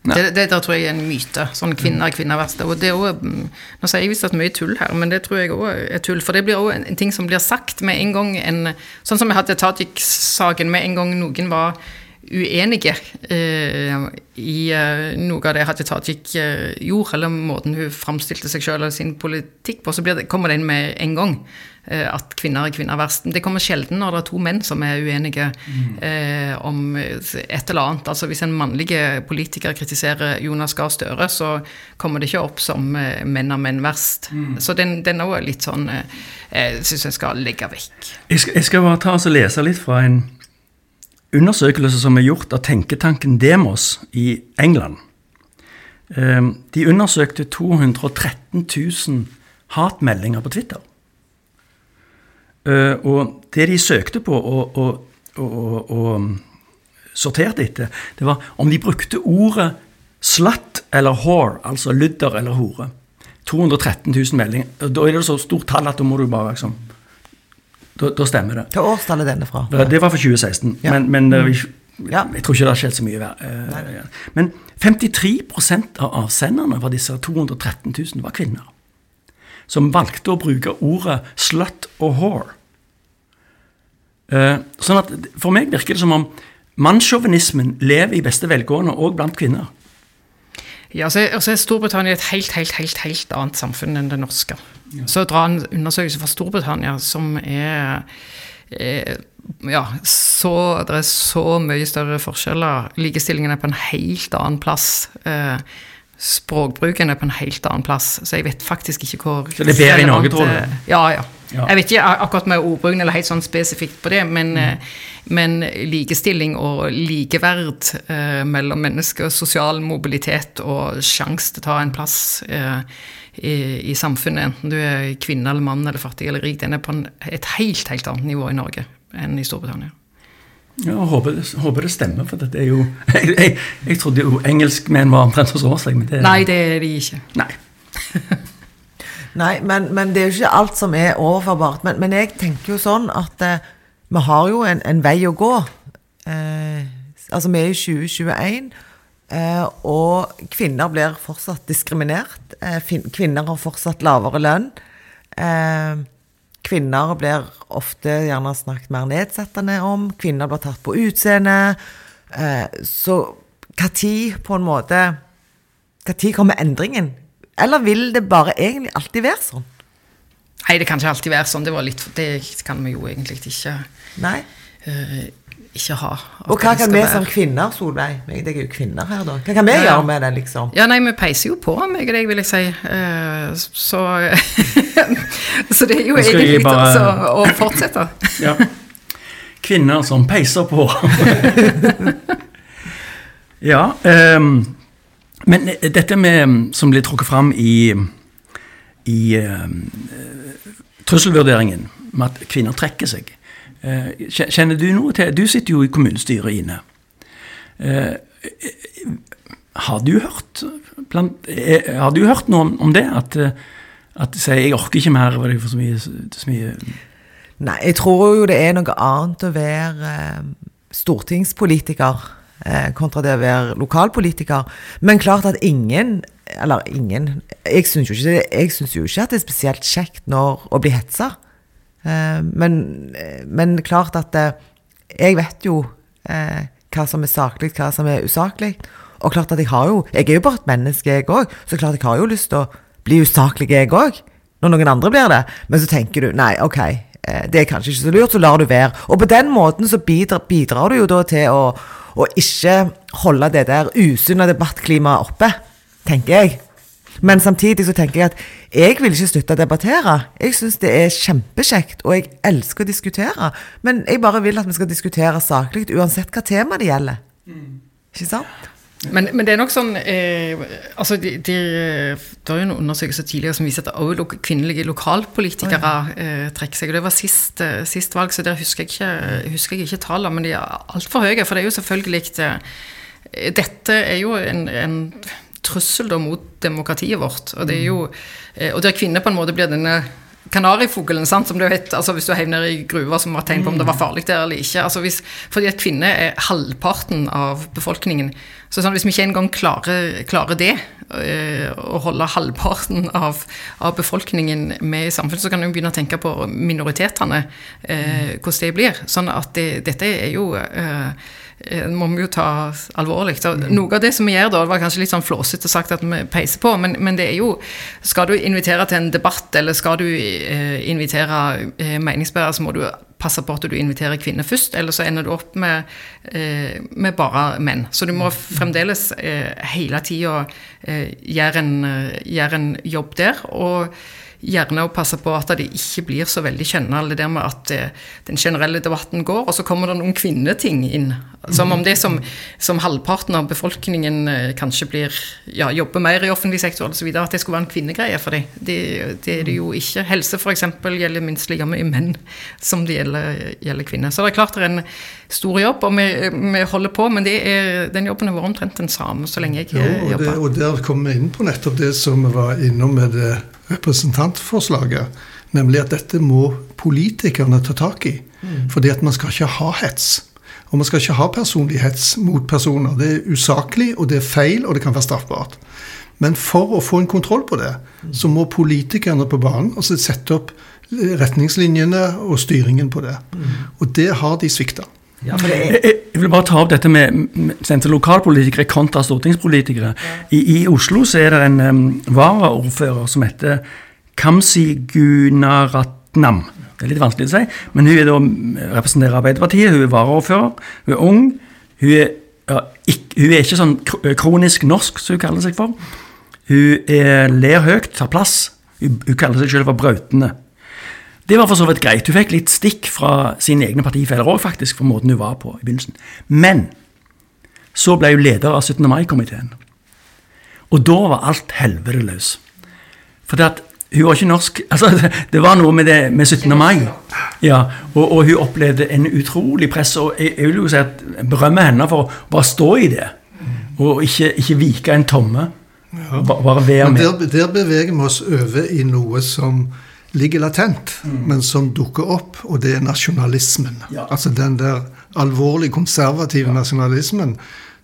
Nei. Det, det der tror jeg er en myte. Sånn kvinner er kvinner verst. Og det er også, mm, nå sier jeg visst at mye tull her, men det tror jeg òg er tull. For det blir òg en, en ting som blir sagt med en gang en Sånn som vi hadde Tajik-saken, med en gang noen var uenige eh, i eh, noe av det Hadia Tajik eh, gjorde, eller måten hun framstilte seg selv og sin politikk på, så det, kommer det inn med en gang eh, at kvinner er kvinner verst. Det kommer sjelden når det er to menn som er uenige eh, om et eller annet. Altså Hvis en mannlig politiker kritiserer Jonas Gahr Støre, så kommer det ikke opp som eh, menn er menn verst. Så den, den er også litt sånn Jeg syns jeg skal legge vekk. Jeg skal, jeg skal bare ta og lese litt fra en undersøkelse som er gjort av tenketanken Demos i England. Eh, De undersøkte 213 000 hatmeldinger på Twitter. Eh, Og det de søkte på og, og, og, og sorterte etter, det var om de brukte ordet slut eller whore, altså ludder eller hore. 213 000 meldinger. Da er det så stort tall at da må du bare liksom Da, da stemmer det. Hva årstall er denne fra? Det det var for 2016, Ja. men, men mm. er Ja. jeg tror ikke det har skjedd så mye. ver- eh, Men 53% av avsenderne av disse 213 000 var kvinner. Som valgte å bruke ordet slut og whore. Eh, Sånn at For meg virker det som om mannssjåvinismen lever i beste velgående òg blant kvinner. Ja, så er, så er Storbritannia et helt, helt, helt, helt annet samfunn enn det norske. Så dra en undersøkelse fra Storbritannia som er er ja, så, det er så mye større forskjeller. Likestillingen er på en helt annen plass. Eh, språkbruken er på en helt annen plass, så jeg vet faktisk ikke hvor Så det er bedre i Norge, tror du? eh, Ja, ja. Ja. Jeg vet ikke ak- akkurat med ordbruken eller helt sånn spesifikt på det, men, mm. men likestilling og likeverd eh, mellom mennesker, sosial mobilitet og sjanse til å ta en plass eh, i, i samfunnet, enten du er kvinne eller mann eller fattig eller rik, den er på en, et helt, helt annet nivå i Norge enn i Storbritannia. Ja, jeg håper, det- håper det stemmer, for det er jo Jeg, jeg, jeg trodde jo engelskmenn var omtrent hos oss. Men det, Nei, det er de ikke. Nei. Nei, men, men det er jo ikke alt som er overforbart. Men, men jeg tenker jo sånn at eh, vi har jo en, en vei å gå. Eh, altså, vi er i 2021, eh, og kvinner blir fortsatt diskriminert. Eh, kvinner har fortsatt lavere lønn. Eh, kvinner blir ofte gjerne snakket mer nedsettende om. Kvinner blir tatt på utseende. Eh, så når på en måte Når kommer endringen? Eller vil det bare egentlig alltid være sånn? Nei, det kan ikke alltid være sånn. Det, var litt, det kan vi jo egentlig ikke, Nei. eh, ikke ha. Og hva kan vi være- som kvinner, Solveig det er jo kvinner her, da. Hva kan vi Ja, gjøre med det, liksom? Ja, nei, vi peiser jo på, meg og deg, vil jeg si. Eh, Så, så det er jo egentlig litt bare- altså, å fortsette. Ja. Kvinner som peiser på. ja. Um, men dette med, som blir trukket fram i, i um, trusselvurderingen, med at kvinner trekker seg. Eh, kje- Kjenner du noe til Du sitter jo i kommunestyret, Ine. Eh, Har du hørt blant, eh, Har du hørt noe om, det? At, at sier 'jeg orker ikke mer', var det for så mye, så mye Nei, jeg tror jo det er noe annet å være stortingspolitiker kontra det å være lokalpolitiker. Men klart at ingen Eller ingen Jeg syns jo, jo ikke at det er spesielt kjekt når å bli hetsa. Eh, men, men klart at eh, jeg vet jo eh, hva som er saklig, hva som er usaklig. Og klart at jeg har jo Jeg er jo bare et menneske, jeg òg. Så klart jeg har jo lyst til å bli usaklig, jeg òg. Når noen andre blir det. Men så tenker du nei, ok, det er kanskje ikke så lurt, så lar du være. Og på den måten så bidrar, bidrar du jo da til å, å ikke holde det der usunne debattklimaet oppe, tenker jeg. Men samtidig så tenker jeg at jeg vil ikke slutte å debattere. Jeg syns det er kjempekjekt, og jeg elsker å diskutere. Men jeg bare vil at vi skal diskutere saklig, uansett hva tema det gjelder. Ikke sant? Men, men det er nok sånn eh, altså de, de, Det er jo en undersøkelse tidligere som viser at også lo kvinnelige lokalpolitikere eh, trekker seg. og Det var sist, eh, sist valg, så der husker jeg ikke, husker jeg ikke tallene, men de er altfor høye. For det er jo selvfølgelig eh, Dette er jo en, en trussel da mot demokratiet vårt. Og det er jo eh, Og der kvinner på en måte blir denne kanarifuglen, sant, som du vet, altså hvis du havner i gruva som var tegn på om det var farlig der eller ikke. altså hvis, Fordi at kvinner er halvparten av befolkningen. Så sånn, hvis vi ikke engang klarer, klarer det, øh, å holde halvparten av, av befolkningen med i samfunnet, så kan vi begynne å tenke på minoritetene, øh, hvordan det blir. Sånn at det, dette er jo øh, eh, må vi jo ta alvorlig. Så Noe av det som vi gjør da, det var kanskje litt sånn flåsete sagt at vi peiser på, men, men, det er jo Skal du invitere til en debatt, eller skal du eh, invitere eh, meningsbærere, så må du passe på at du inviterer kvinner først, eller så ender du opp med, eh, med bare menn. Så du må fremdeles eh, hele tida eh, gjøre, gjøre en jobb der. og gjerne å passe på at det ikke blir så veldig kjennende, det der med at eh, den generelle debatten går, og så kommer det noen kvinneting inn. Som om det som, som halvparten av befolkningen eh, kanskje blir ja, jobber mer i offentlig sektor osv., at det skulle være en kvinnegreie for dem. Det, det, er det jo ikke. Helse f.eks. gjelder minst like mye menn som det gjelder, gjelder, kvinner. Så det er klart det er en stor jobb, og vi, vi holder på, men er, den jobben har vært omtrent den samme så lenge jeg jo, og jobber. Det, og der kommer vi inn på nettopp det som vi var innom med det representantforslaget, nemlig at dette må politikerne ta tak i. Mm. Fordi at man skal ikke ha hets. Og man skal ikke ha personlig hets mot personer. Det er usaklig, og det er feil, og det kan være straffbart. Men for å få en kontroll på det, så må politikerne på banen altså sette opp retningslinjene og styringen på det. Og det har de svikta. Ja, jeg, jeg vil bare ta opp dette med sendte lokalpolitikere kontra stortingspolitikere. I, I, Oslo så er det en um, varaordfører som heter Kamsi Gunaratnam. Det er litt vanskelig å si, men hun er da, representerer Arbeiderpartiet. Hun er varaordfører. Hun er ung. Hun er, ja, ikke, hun er ikke sånn kronisk norsk, som hun kaller seg for. Hun er, ler høyt, tar plass. Hun, hun kaller seg selv for brautende. Det var for så vidt greit. Hun fikk litt stikk fra sine egne partifeller òg, faktisk, for måten hun var på i begynnelsen. Men så ble hun leder av 17. mai-komiteen. Og da var alt helvete løs. For det at hun var ikke norsk altså Det var noe med det med 17. mai. Ja, og, og hun opplevde en utrolig press. Og jeg, jeg vil jo si at berømme henne for å bare stå i det. Og ikke, ikke vike en tomme. Ja. Bare være med. Der, der beveger vi oss over i noe som ligger latent, mm. men som dukker opp, og det er nasjonalismen. Ja. Altså den der alvorlig konservative ja. nasjonalismen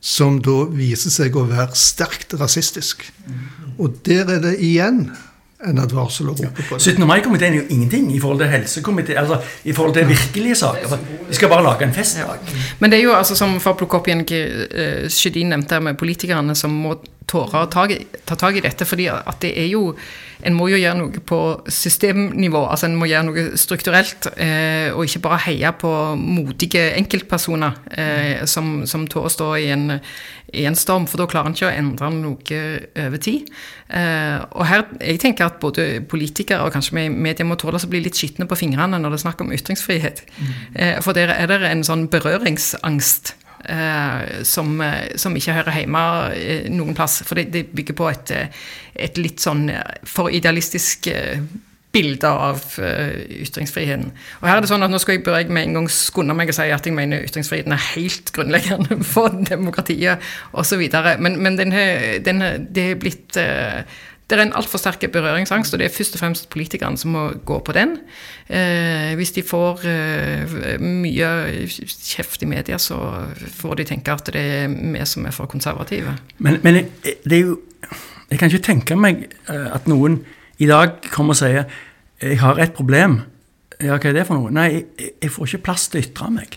som da viser seg å være sterkt rasistisk. Mm. Og der er det igjen en advarsel å rope på. 17. mai-komiteen er jo ingenting i forhold til helsekomiteen, altså i forhold til virkelige saker. Vi skal bare lage en festdag. Ja. Men det er jo altså som for å plukke opp igjen uh, Sjødin nevnte med politikerne som må tåre å ta, ta tak i dette, fordi at det er jo en må jo gjøre noe på systemnivå, altså en må gjøre noe strukturelt. Eh, og ikke bare heie på modige enkeltpersoner eh, som, som tør å stå i en, i en, storm, for da klarer en ikke å endre noe over tid. Eh, og her, jeg tenker at både politikere og kanskje media må tåle å bli litt skitne på fingrene når det er snakk om ytringsfrihet. Mm. Eh, for der er det en sånn berøringsangst. Eh, som, eh, som, ikke hører hjemme eh, noen plass. For det, det bygger på et, et, litt sånn for idealistisk bilde av ytringsfriheten. Og her er det sånn at Nå skal jeg, bør jeg med en gang skunde meg og si at jeg mener ytringsfriheten er helt grunnleggende for demokratiet osv. Men, men den, den, det er blitt det er en altfor sterk berøringsangst, og det er først og fremst politikerne som må gå på den. Eh, hvis de får eh, mye kjeft i media, så får de tenke at det er vi som er for konservative. Men, men det er jo Jeg kan ikke tenke meg eh, at noen i dag kommer og sier jeg har et problem. Ja, hva er det for noe? Nei, jeg, jeg får ikke plass til å ytre meg.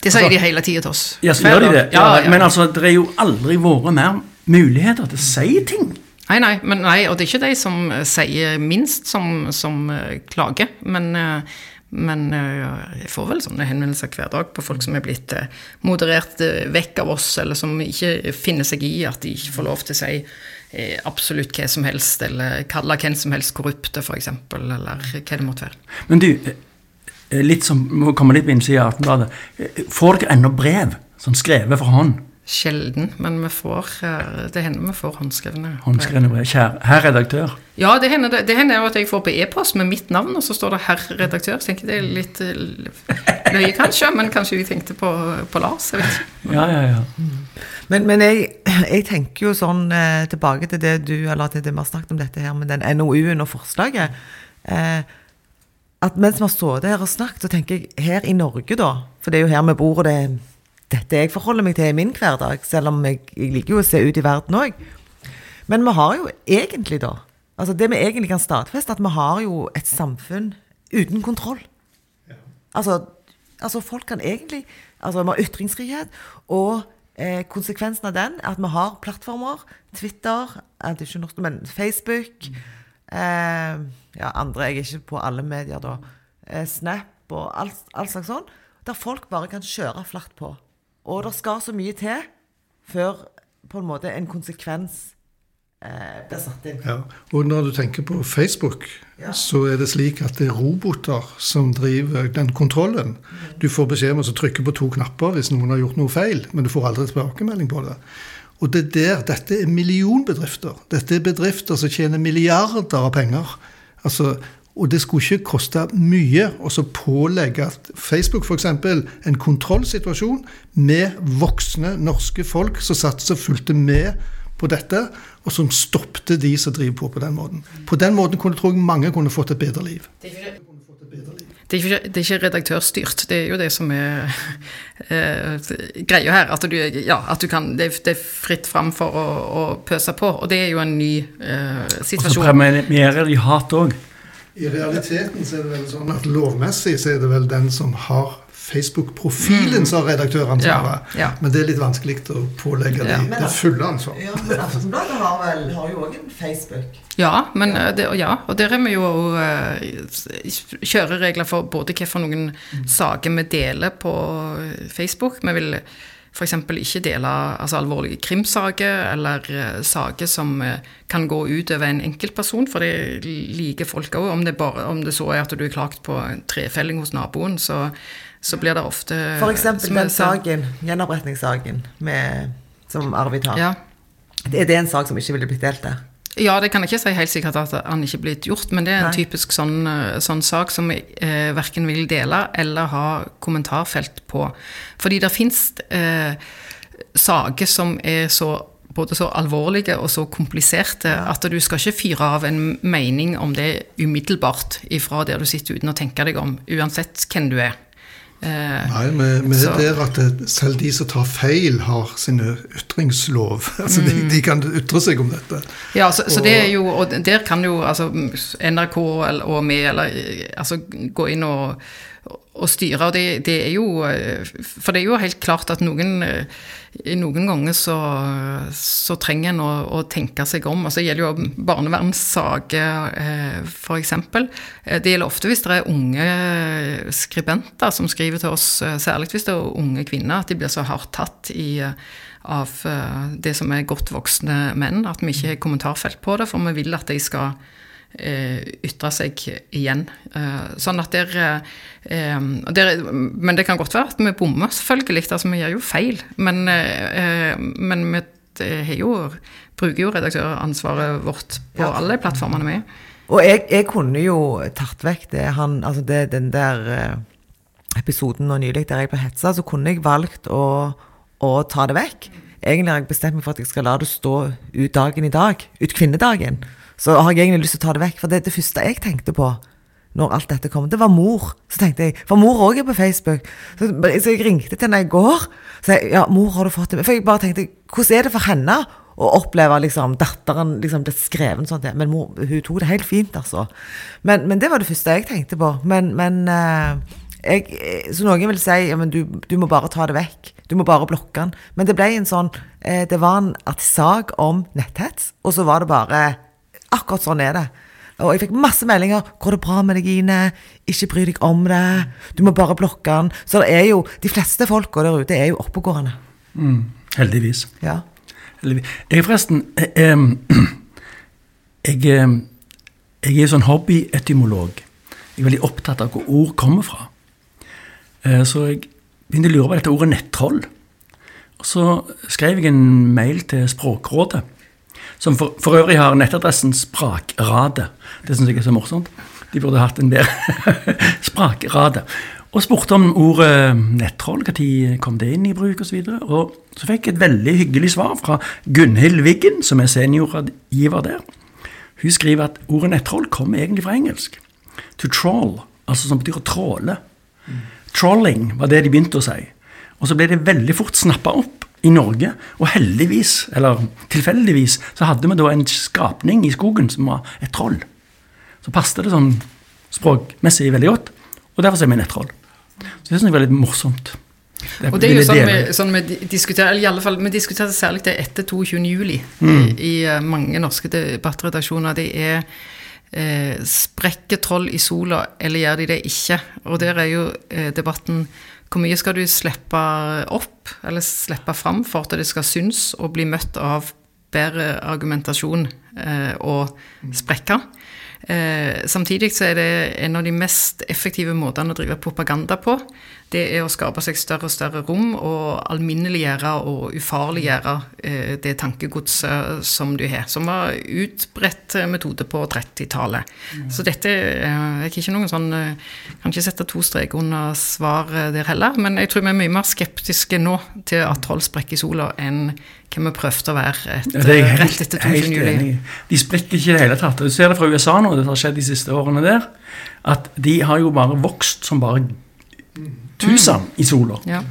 Det sier altså, de hele tida til oss. Ja, så gjør de det. Ja, ja, Men altså, det er jo aldri vært mer muligheter til å si ting. Nei, nei, men, nei, og det er ikke de som eh, sier minst, som, som uh, klager. Men, uh, men uh, jeg får vel sånne henvendelser hver dag på folk som er blitt moderert vekk av oss, eller som ikke finner seg i at de ikke får lov til å si absolutt hva som helst, eller kalle hvem som helst korrupte, f.eks., eller hva det måtte være. Men du, litt som, må komme litt på innsida av Aftenbladet. Får dere ennå brev som skrevet for hånd? Sjelden, men vi får, eh, det hender vi får håndskrevne Håndskrevne brev. Kjære herr redaktør. Ja, det hender, det, det hender jo at jeg får på e-post med mitt navn, og så står det herr redaktør. Så tenker jeg det er litt eh, løye, kanskje, men kanskje de tenkte på, på Lars. Jeg vet ikke. Ja, ja, ja. Men, men jeg, jeg, tenker jo sånn eh, tilbake til det du, eller til det vi har snakket om dette her med den NOU-en og forslaget. Eh, at mens vi har stått her og snakket, så tenker jeg her i Norge, da, for det er jo her vi bor, og det er dette jeg forholder meg til i min hverdag, selv om jeg, jeg liker jo å se ut i verden òg. Men vi har jo egentlig, da altså Det vi egentlig kan stadfeste, at vi har jo et samfunn uten kontroll. Altså, altså, folk kan egentlig Altså, vi har ytringsfrihet, og eh, konsekvensen av den er at vi har plattformer. Twitter, det ikke norsk, men Facebook. Eh, ja, andre Jeg er ikke på alle medier, da. Eh, Snap og alt, alt slags sånn. Der folk bare kan kjøre flatt på. Og det skal så mye til før på en måte en konsekvens eh, blir satt inn. Ja, og når du tenker på Facebook, Ja. så er det slik at det er roboter som driver den kontrollen. Du får beskjed om å trykke på to knapper hvis noen har gjort noe feil, men du får aldri tilbakemelding på det. Og det er der, Dette er millionbedrifter. Dette er bedrifter som tjener milliarder av penger. Altså, og det skulle ikke koste mye å pålegge Facebook f.eks. en kontrollsituasjon med voksne norske folk som satt og fulgte med på dette, og som stoppte de som driver på på den måten. På den måten kunne tror jeg mange kunne fått et bedre liv. Det er, ikke, det, er ikke, det er ikke redaktørstyrt, det er jo det som er eh, greia her. At du, ja, at du kan, det, det er fritt fram for å, å pøse på, og det er jo en ny eh, Og så premierer de hat òg. I realiteten så er det vel sånn at lovmessig så er det vel den som har Facebook-profilen som har redaktøransvaret. Ja, ja. Men det er litt vanskelig å pålegge Ja. de det fulle ansvaret. Ja, men Aftenbladet har, vel, har jo òg en Facebook. Ja, men, eh, det, ja, og der er vi jo uh, kjøreregler for både hvilke noen saker vi deler på Facebook. Vi vil f.eks. ikke dele altså, alvorlige krimsaker eller uh, saker som uh, kan gå ut over en enkeltperson, for det liker folk òg. Om, det om det så er at du er klagt på trefelling hos naboen, så, så blir det ofte For eksempel den saken, gjenoppretningssaken med, som Arvid har. Ja. Er det en sak som ikke ville blitt delt der? Ja, det kan jeg ikke si helt sikkert at han ikke blitt gjort, men det er en Nei. typisk sånn, eh, sånn sak som jeg eh, verken vil dele eller ha kommentarfelt på. Fordi det fins eh, saker som er så både så alvorlige og så kompliserte at du skal ikke fyre av en mening om det umiddelbart ifra der du sitter uten å tenke deg om, uansett hvem du er. Eh, Nei, vi, vi Så- er at det, selv de som tar feil, har sine ytringslov. Altså, de, de kan ytre seg om dette. Ja, så, så det er jo, og der kan jo altså, NRK og vi eller, altså, gå inn og, og styre, det, det er jo For det er jo helt klart at noen noen ganger så, så trenger en å, å tenke seg om. altså Det gjelder jo barnevernssaker, eh, f.eks. Eh, Det gjelder ofte hvis det er unge skribenter som skriver til oss, eh, særlig hvis det er unge kvinner, at de blir så hardt tatt i, av det som er godt voksne menn, at vi ikke har kommentarfelt på det, for vi vil at de skal ytre seg igjen. Eh, sånn at der, eh, der Men det kan godt være at vi bommer, selvfølgelig. altså Vi gjør jo feil. Men, eh, men vi eh, jo, bruker jo redaktøransvaret vårt på Ja. alle plattformene vi. Og jeg, jeg kunne jo tatt vekk det han Altså det, den der eh, episoden nå nylig der jeg ble hetsa, så kunne jeg valgt å, å ta det vekk. Egentlig har jeg bestemt meg for at jeg skal la det stå ut dagen i dag. Ut kvinnedagen. Så har jeg egentlig lyst til å ta det vekk. For det, det første jeg tenkte på når alt dette kom, det var mor. Så tenkte jeg, For mor òg er på Facebook. Så, så jeg ringte til henne i går. Så jeg, ja, mor, har du fått det? For jeg bare tenkte, hvordan er det for henne å oppleve liksom, datteren liksom, ble skrevet sånn? Men mor, hun tok det helt fint, altså. Men, men det var det første jeg tenkte på. Men, men eh, jeg, så noen vil si ja, du, du må bare ta det vekk. Du må bare blokke den. Men det ble en sånn eh, Det var en sak om netthets, og så var det bare Akkurat sånn er det. Og jeg fikk masse meldinger. 'Går det bra med deg, Ine? Ikke bry deg om det. Du må bare blokke den.' Så det er jo De fleste folka der ute er jo oppegående. Mm, heldigvis. Ja. heldigvis. Jeg forresten jeg, jeg, em, jeg er sånn hobbyetymolog. Jeg er veldig opptatt av hvor ord kommer fra. Eh, Så jeg begynte å lure på dette ordet nettroll. Og så skrev jeg en mail til Språkrådet, som for, for øvrig har nettadressen Sprakradet. Det syns jeg er så morsomt. De burde hatt en bedre Sprakradet. Og spurte om ordet nettroll, når kom det inn i bruk osv. Og, så og så fikk jeg et veldig hyggelig svar fra Gunhild Wiggen, som er seniorrådgiver der. Hun skriver at ordet nettroll kommer egentlig fra engelsk. To troll, altså som betyr å tråle. Trolling var det de begynte å si. Og så ble det veldig fort snappa opp i Norge. Og heldigvis, eller tilfeldigvis, så hadde vi da en skapning i skogen som var et troll. Så passet det sånn språkmessig veldig godt. Og derfor er vi nettroll. Så det syns jeg var litt morsomt. Og det er jo sånn vi, sånn vi diskuterer, eller i alle fall, vi diskuterte særlig det etter 22. juli Mm. i, i eh, mange norske debattredaksjoner. Det er eh, sprekker troll i sola, eller gjør de det ikke? Og der er jo eh, debatten hvor mye skal du slippe opp, eller slippe fram for at det skal synes og bli møtt av bedre argumentasjon eh, og sprekker? Eh, samtidig så er det en av de mest effektive måtene å drive propaganda på. Det er å skape seg større og større rom og alminneliggjøre og ufarliggjøre eh, det tankegodset som du har. Som var utbredt eh, metode på 30-tallet. Så dette eh, er ikke noen sånn eh, Kan ikke sette to streker under svar eh, der heller. Men jeg tror vi er mye mer skeptiske nå til at troll sprekker i sola, enn hva vi prøvde å være et, Ja, det er eh, helt, rett etter helt 22. juli. De sprekker ikke i det hele tatt. Du ser det fra USA nå, det har skjedd de siste årene der, at de har jo bare vokst som bare tusen i sola. Ja.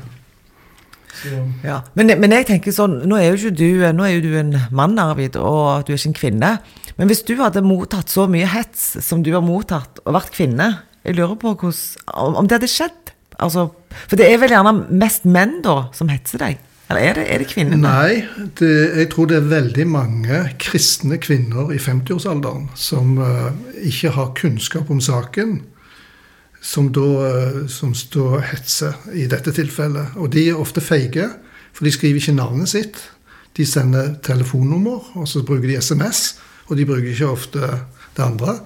Ja. Men, men jeg tenker sånn, nå er jo ikke du, nå er jo du en mann, Arvid, og du er ikke en kvinne. Men hvis du hadde mottatt så mye hets som du har mottatt, og vært kvinne, jeg lurer på hos, om om det hadde skjedd? Altså, for det er vel gjerne mest menn da som hetser deg? Eller er det, er det kvinner? Nei, det, jeg tror det er veldig mange kristne kvinner i 50-årsalderen som uh, ikke har kunnskap om saken, som da, eh, som står hetser i dette tilfellet. Og de er ofte feige, for de skriver ikke navnet sitt. De sender telefonnummer, og så bruker de SMS, og de bruker ikke ofte det andre.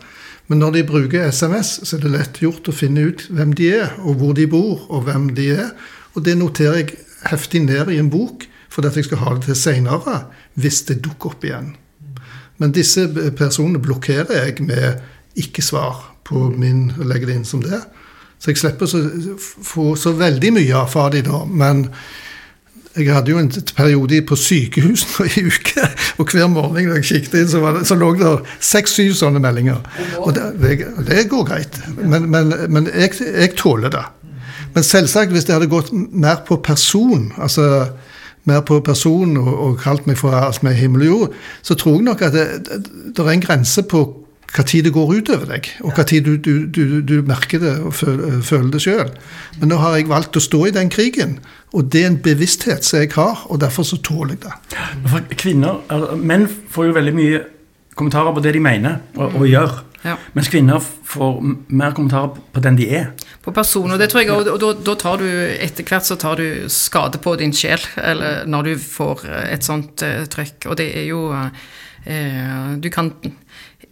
Men når de bruker SMS, så er det lett gjort å finne ut hvem de er, og hvor de bor, og hvem de er. Og det noterer jeg heftig ned i en bok, for at jeg skal ha det til seinere, hvis det dukker opp igjen. Men disse personene blokkerer jeg med ikke-svar på min og legger det inn som det. Så jeg slipper å få så veldig mye av de da. Men jeg hadde jo en periode på sykehus nå i uke, og hver morgen når jeg kikket inn, så, det, så lå det seks-syv sånne meldinger. Og det, det, går greit. Men, men, men jeg, jeg tåler det. Men selvsagt, hvis det hadde gått mer på person, altså mer på person og, og kalt meg for alt med himmel og jord, så tror jeg nok at det, det er en grense på hva tid det går ut over deg, og hva tid du, du, du, du merker det og føler, det sjøl. Men nå har jeg valgt å stå i den krigen, og det er en bevissthet som jeg har, og derfor så tåler jeg det. For kvinner, eller, Menn får jo veldig mye kommentarer på det de mener og, og gjør. Ja. Mens kvinner får mer kommentarer på den de er. På personen, og det tror jeg, og, og da, da tar du etter hvert så tar du skade på din sjel, eller når du får et sånt uh, trykk. Og det er jo uh, Du kan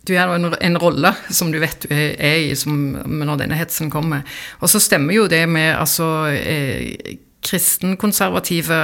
Du er en, en rolle som du vet du er i som, når denne hetsen kommer. Og så stemmer jo det med altså eh, kristenkonservative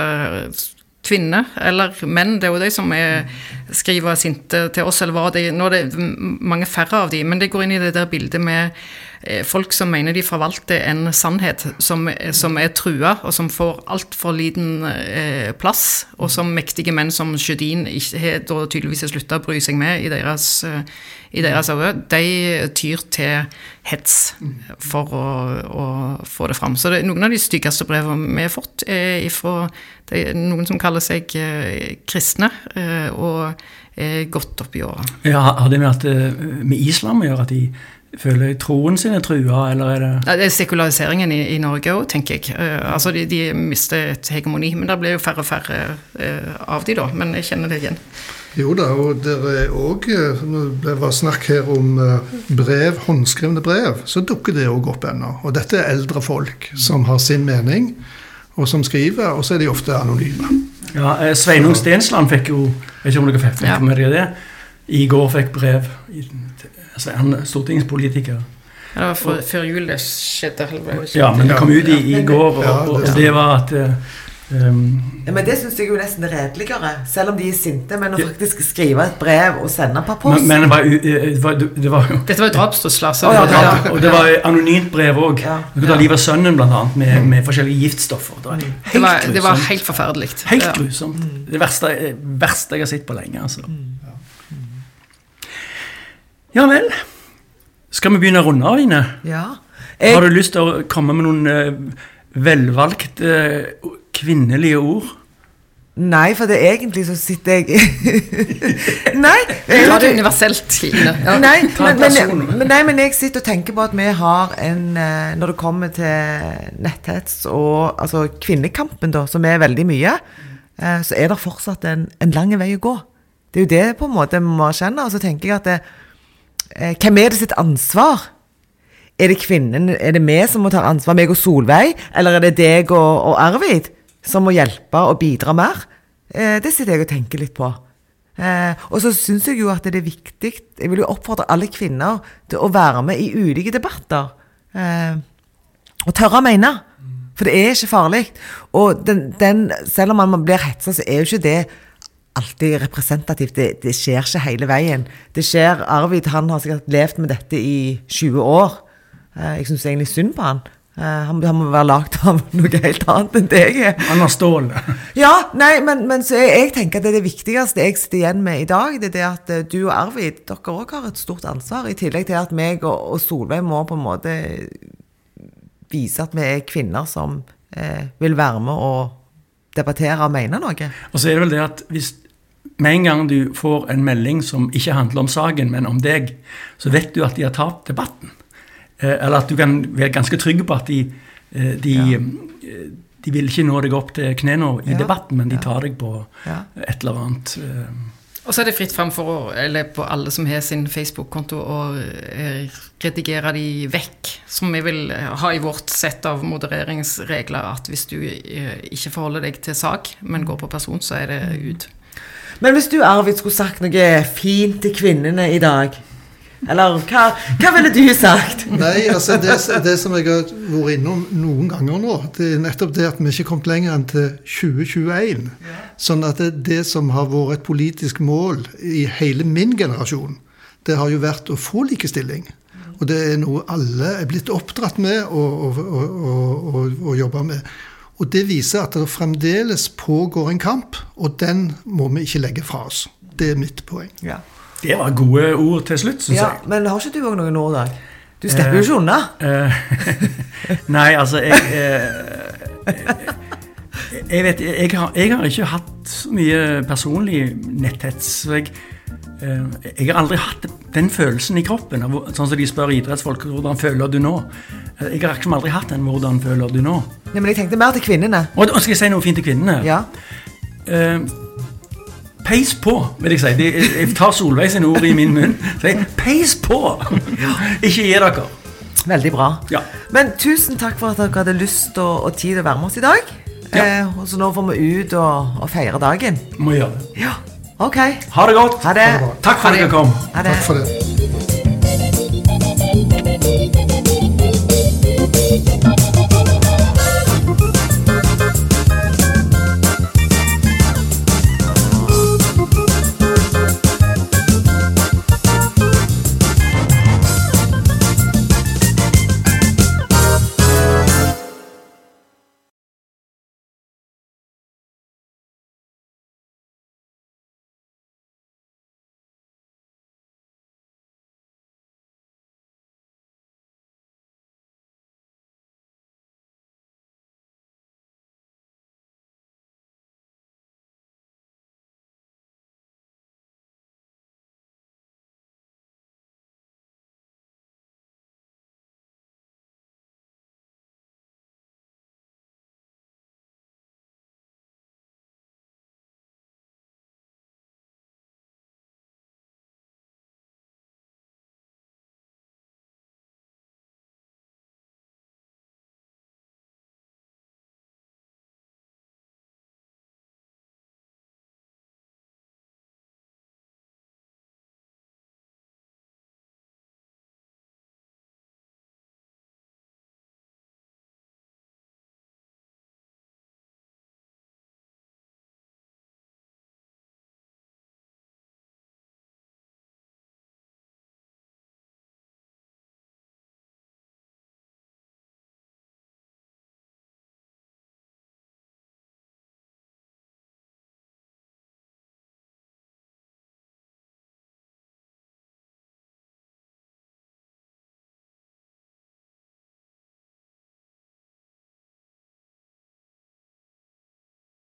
kvinner, eller menn, det er jo de som er, skriver sinte til oss, eller hva det Nå er det mange færre av de, men det går inn i det der bildet med eh, folk som mener de forvalter en sannhet som, som er trua, og som får altfor liten eh, plass, og som mektige menn som Sjødin har tydeligvis slutta å bry seg med i deres eh, i deres øyne, de tyr til hets for å, å få det fram. Så det, noen av de styggeste brevene vi har fått, er fra det er noen som kaller seg eh, kristne, eh, og er godt oppi åra. Ja, har det med, at, eh, med islam å gjøre at de føler troen sin er trua, eller er det Ja, Det er sekulariseringen i, i Norge òg, tenker jeg. Uh, altså de, de mister et hegemoni. Men det blir jo færre og færre uh, av de da, men jeg kjenner det igjen. Jo da, og det er òg Det var snakk her om eh, brev, håndskrevne brev. Så dukker det òg opp ennå. Og dette er eldre folk som har sin mening, og som skriver, og så er de ofte anonyme. Ja, eh, Sveinung Stensland fikk jo Jeg vet ikke om dere fikk med dere det? I går fikk brev. I, altså, han er stortingspolitiker. Ja, Det var før, før jul det skjedde. Ja, men det kom ut i, i går, og, og, det- og det var at eh, um, Ja, men det syns jeg jo nesten er redeligere, selv om de er sinte. Men å faktisk skrive et brev og sende per post men, men det var, eh, det var, det var jo Dette var jo drapstrusler. så- Å, ja, ja, Og det var anonymt brev òg. Du kunne ta livet av sønnen, blant annet, med, med forskjellige giftstoffer. Det var helt Det var, det var helt forferdelig. Helt Ja. grusomt. Det verste, eh, verste jeg har sett på lenge. altså. Ja vel. Skal vi begynne å runde av, Ine? Ja. Har du lyst til å komme med noen eh, velvalgte eh, kvinnelige ord? Nei, for det er egentlig så sitter jeg Nei! jeg- Ta det universelt, Kine. Ja. Nei, men, men, men, nei, men jeg sitter og tenker på at vi har en eh, Når det kommer til netthets og altså kvinnekampen, da, som er veldig mye, eh, så er det fortsatt en, en lang vei å gå. Det er jo det på en måte vi må erkjenne. Og så tenker jeg at det, eh, Hvem er det sitt ansvar? Er det kvinnen, er det vi som må ta ansvar, meg og Solveig, eller er det deg og, og Arvid som må hjelpe og bidra mer? Eh, det sitter jeg og tenker litt på. Eh, og så syns jeg jo at det er viktig Jeg vil jo oppfordre alle kvinner til å være med i ulike debatter. Eh, og tørre å mene. For det er ikke farlig. Og den, den, selv om man blir hetsa, så er jo ikke det alltid representativt. Det, det skjer ikke hele veien. Det skjer Arvid han har sikkert levd med dette i 20 år. Jeg syns egentlig synd på han. Eh, han, han må være lagd av noe helt annet enn det jeg er. Han har stål. Ja, nei, men, men så jeg, jeg tenker at det er det viktigste jeg sitter igjen med i dag, det er det at eh, du og Arvid, dere òg har et stort ansvar. I tillegg til at meg og, og Solveig må på en måte vise at vi er kvinner som eh, vil være med og debattere og mene noe. Og så er det vel det at hvis med en gang du får en melding som ikke handler om saken, men om deg, så vet du at de har tapt debatten. Eh, eller at du kan være ganske trygg på at de, eh, de, ja. de vil ikke nå deg opp til knærne i Ja. debatten, men de tar deg på Ja. et eller annet. eh, Og så er det fritt fram for å, eller på alle som har sin Facebook-konto, å eh, redigere de vekk. Som vi vil ha i vårt sett av modereringsregler, at hvis du eh, ikke forholder deg til sak, men går på person, så er det ut. Men hvis du, Arvid, skulle sagt noe fint til kvinnene i dag, eller hva, hva ville du sagt? Nei, altså det, det som jeg har vært innom noen ganger nå, det er nettopp det at vi ikke er kommet lenger enn til 2021. Sånn at det, det som har vært et politisk mål i hele min generasjon, det har jo vært å få likestilling. Og det er noe alle er blitt oppdratt med og, og, og, jobber med. Og det viser at det fremdeles pågår en kamp, og den må vi ikke legge fra oss. Det er mitt poeng. Ja. Det var gode ord til slutt, syns ja, jeg. Men har ikke du òg noen ord dag? Du slipper jo ikke unna. Eh, nei, altså jeg, eh, jeg vet jeg har, jeg har ikke hatt så mye personlig netthets. Jeg, eh, jeg har aldri hatt den følelsen i kroppen. Sånn som de spør idrettsfolk hvordan føler du nå. Eh, Jeg har liksom aldri hatt den 'hvordan føler du nå'. Nei, men jeg tenkte mer til kvinnene. Og skal jeg si noe fint til kvinnene? Ja. Eh, peis på, vil jeg si. De, jeg tar Solveig sine ord i min munn. Sier, peis på! Ikke gi dere. Veldig bra. Ja. Men tusen takk for at dere hadde lyst og, og tid til å være med oss i dag. Ja. Eh, og så nå får vi ut og, og feire dagen. Må gjøre det. Ja, ok. Ha det godt. Ha det. Takk for at dere kom. Ha det. Takk for det.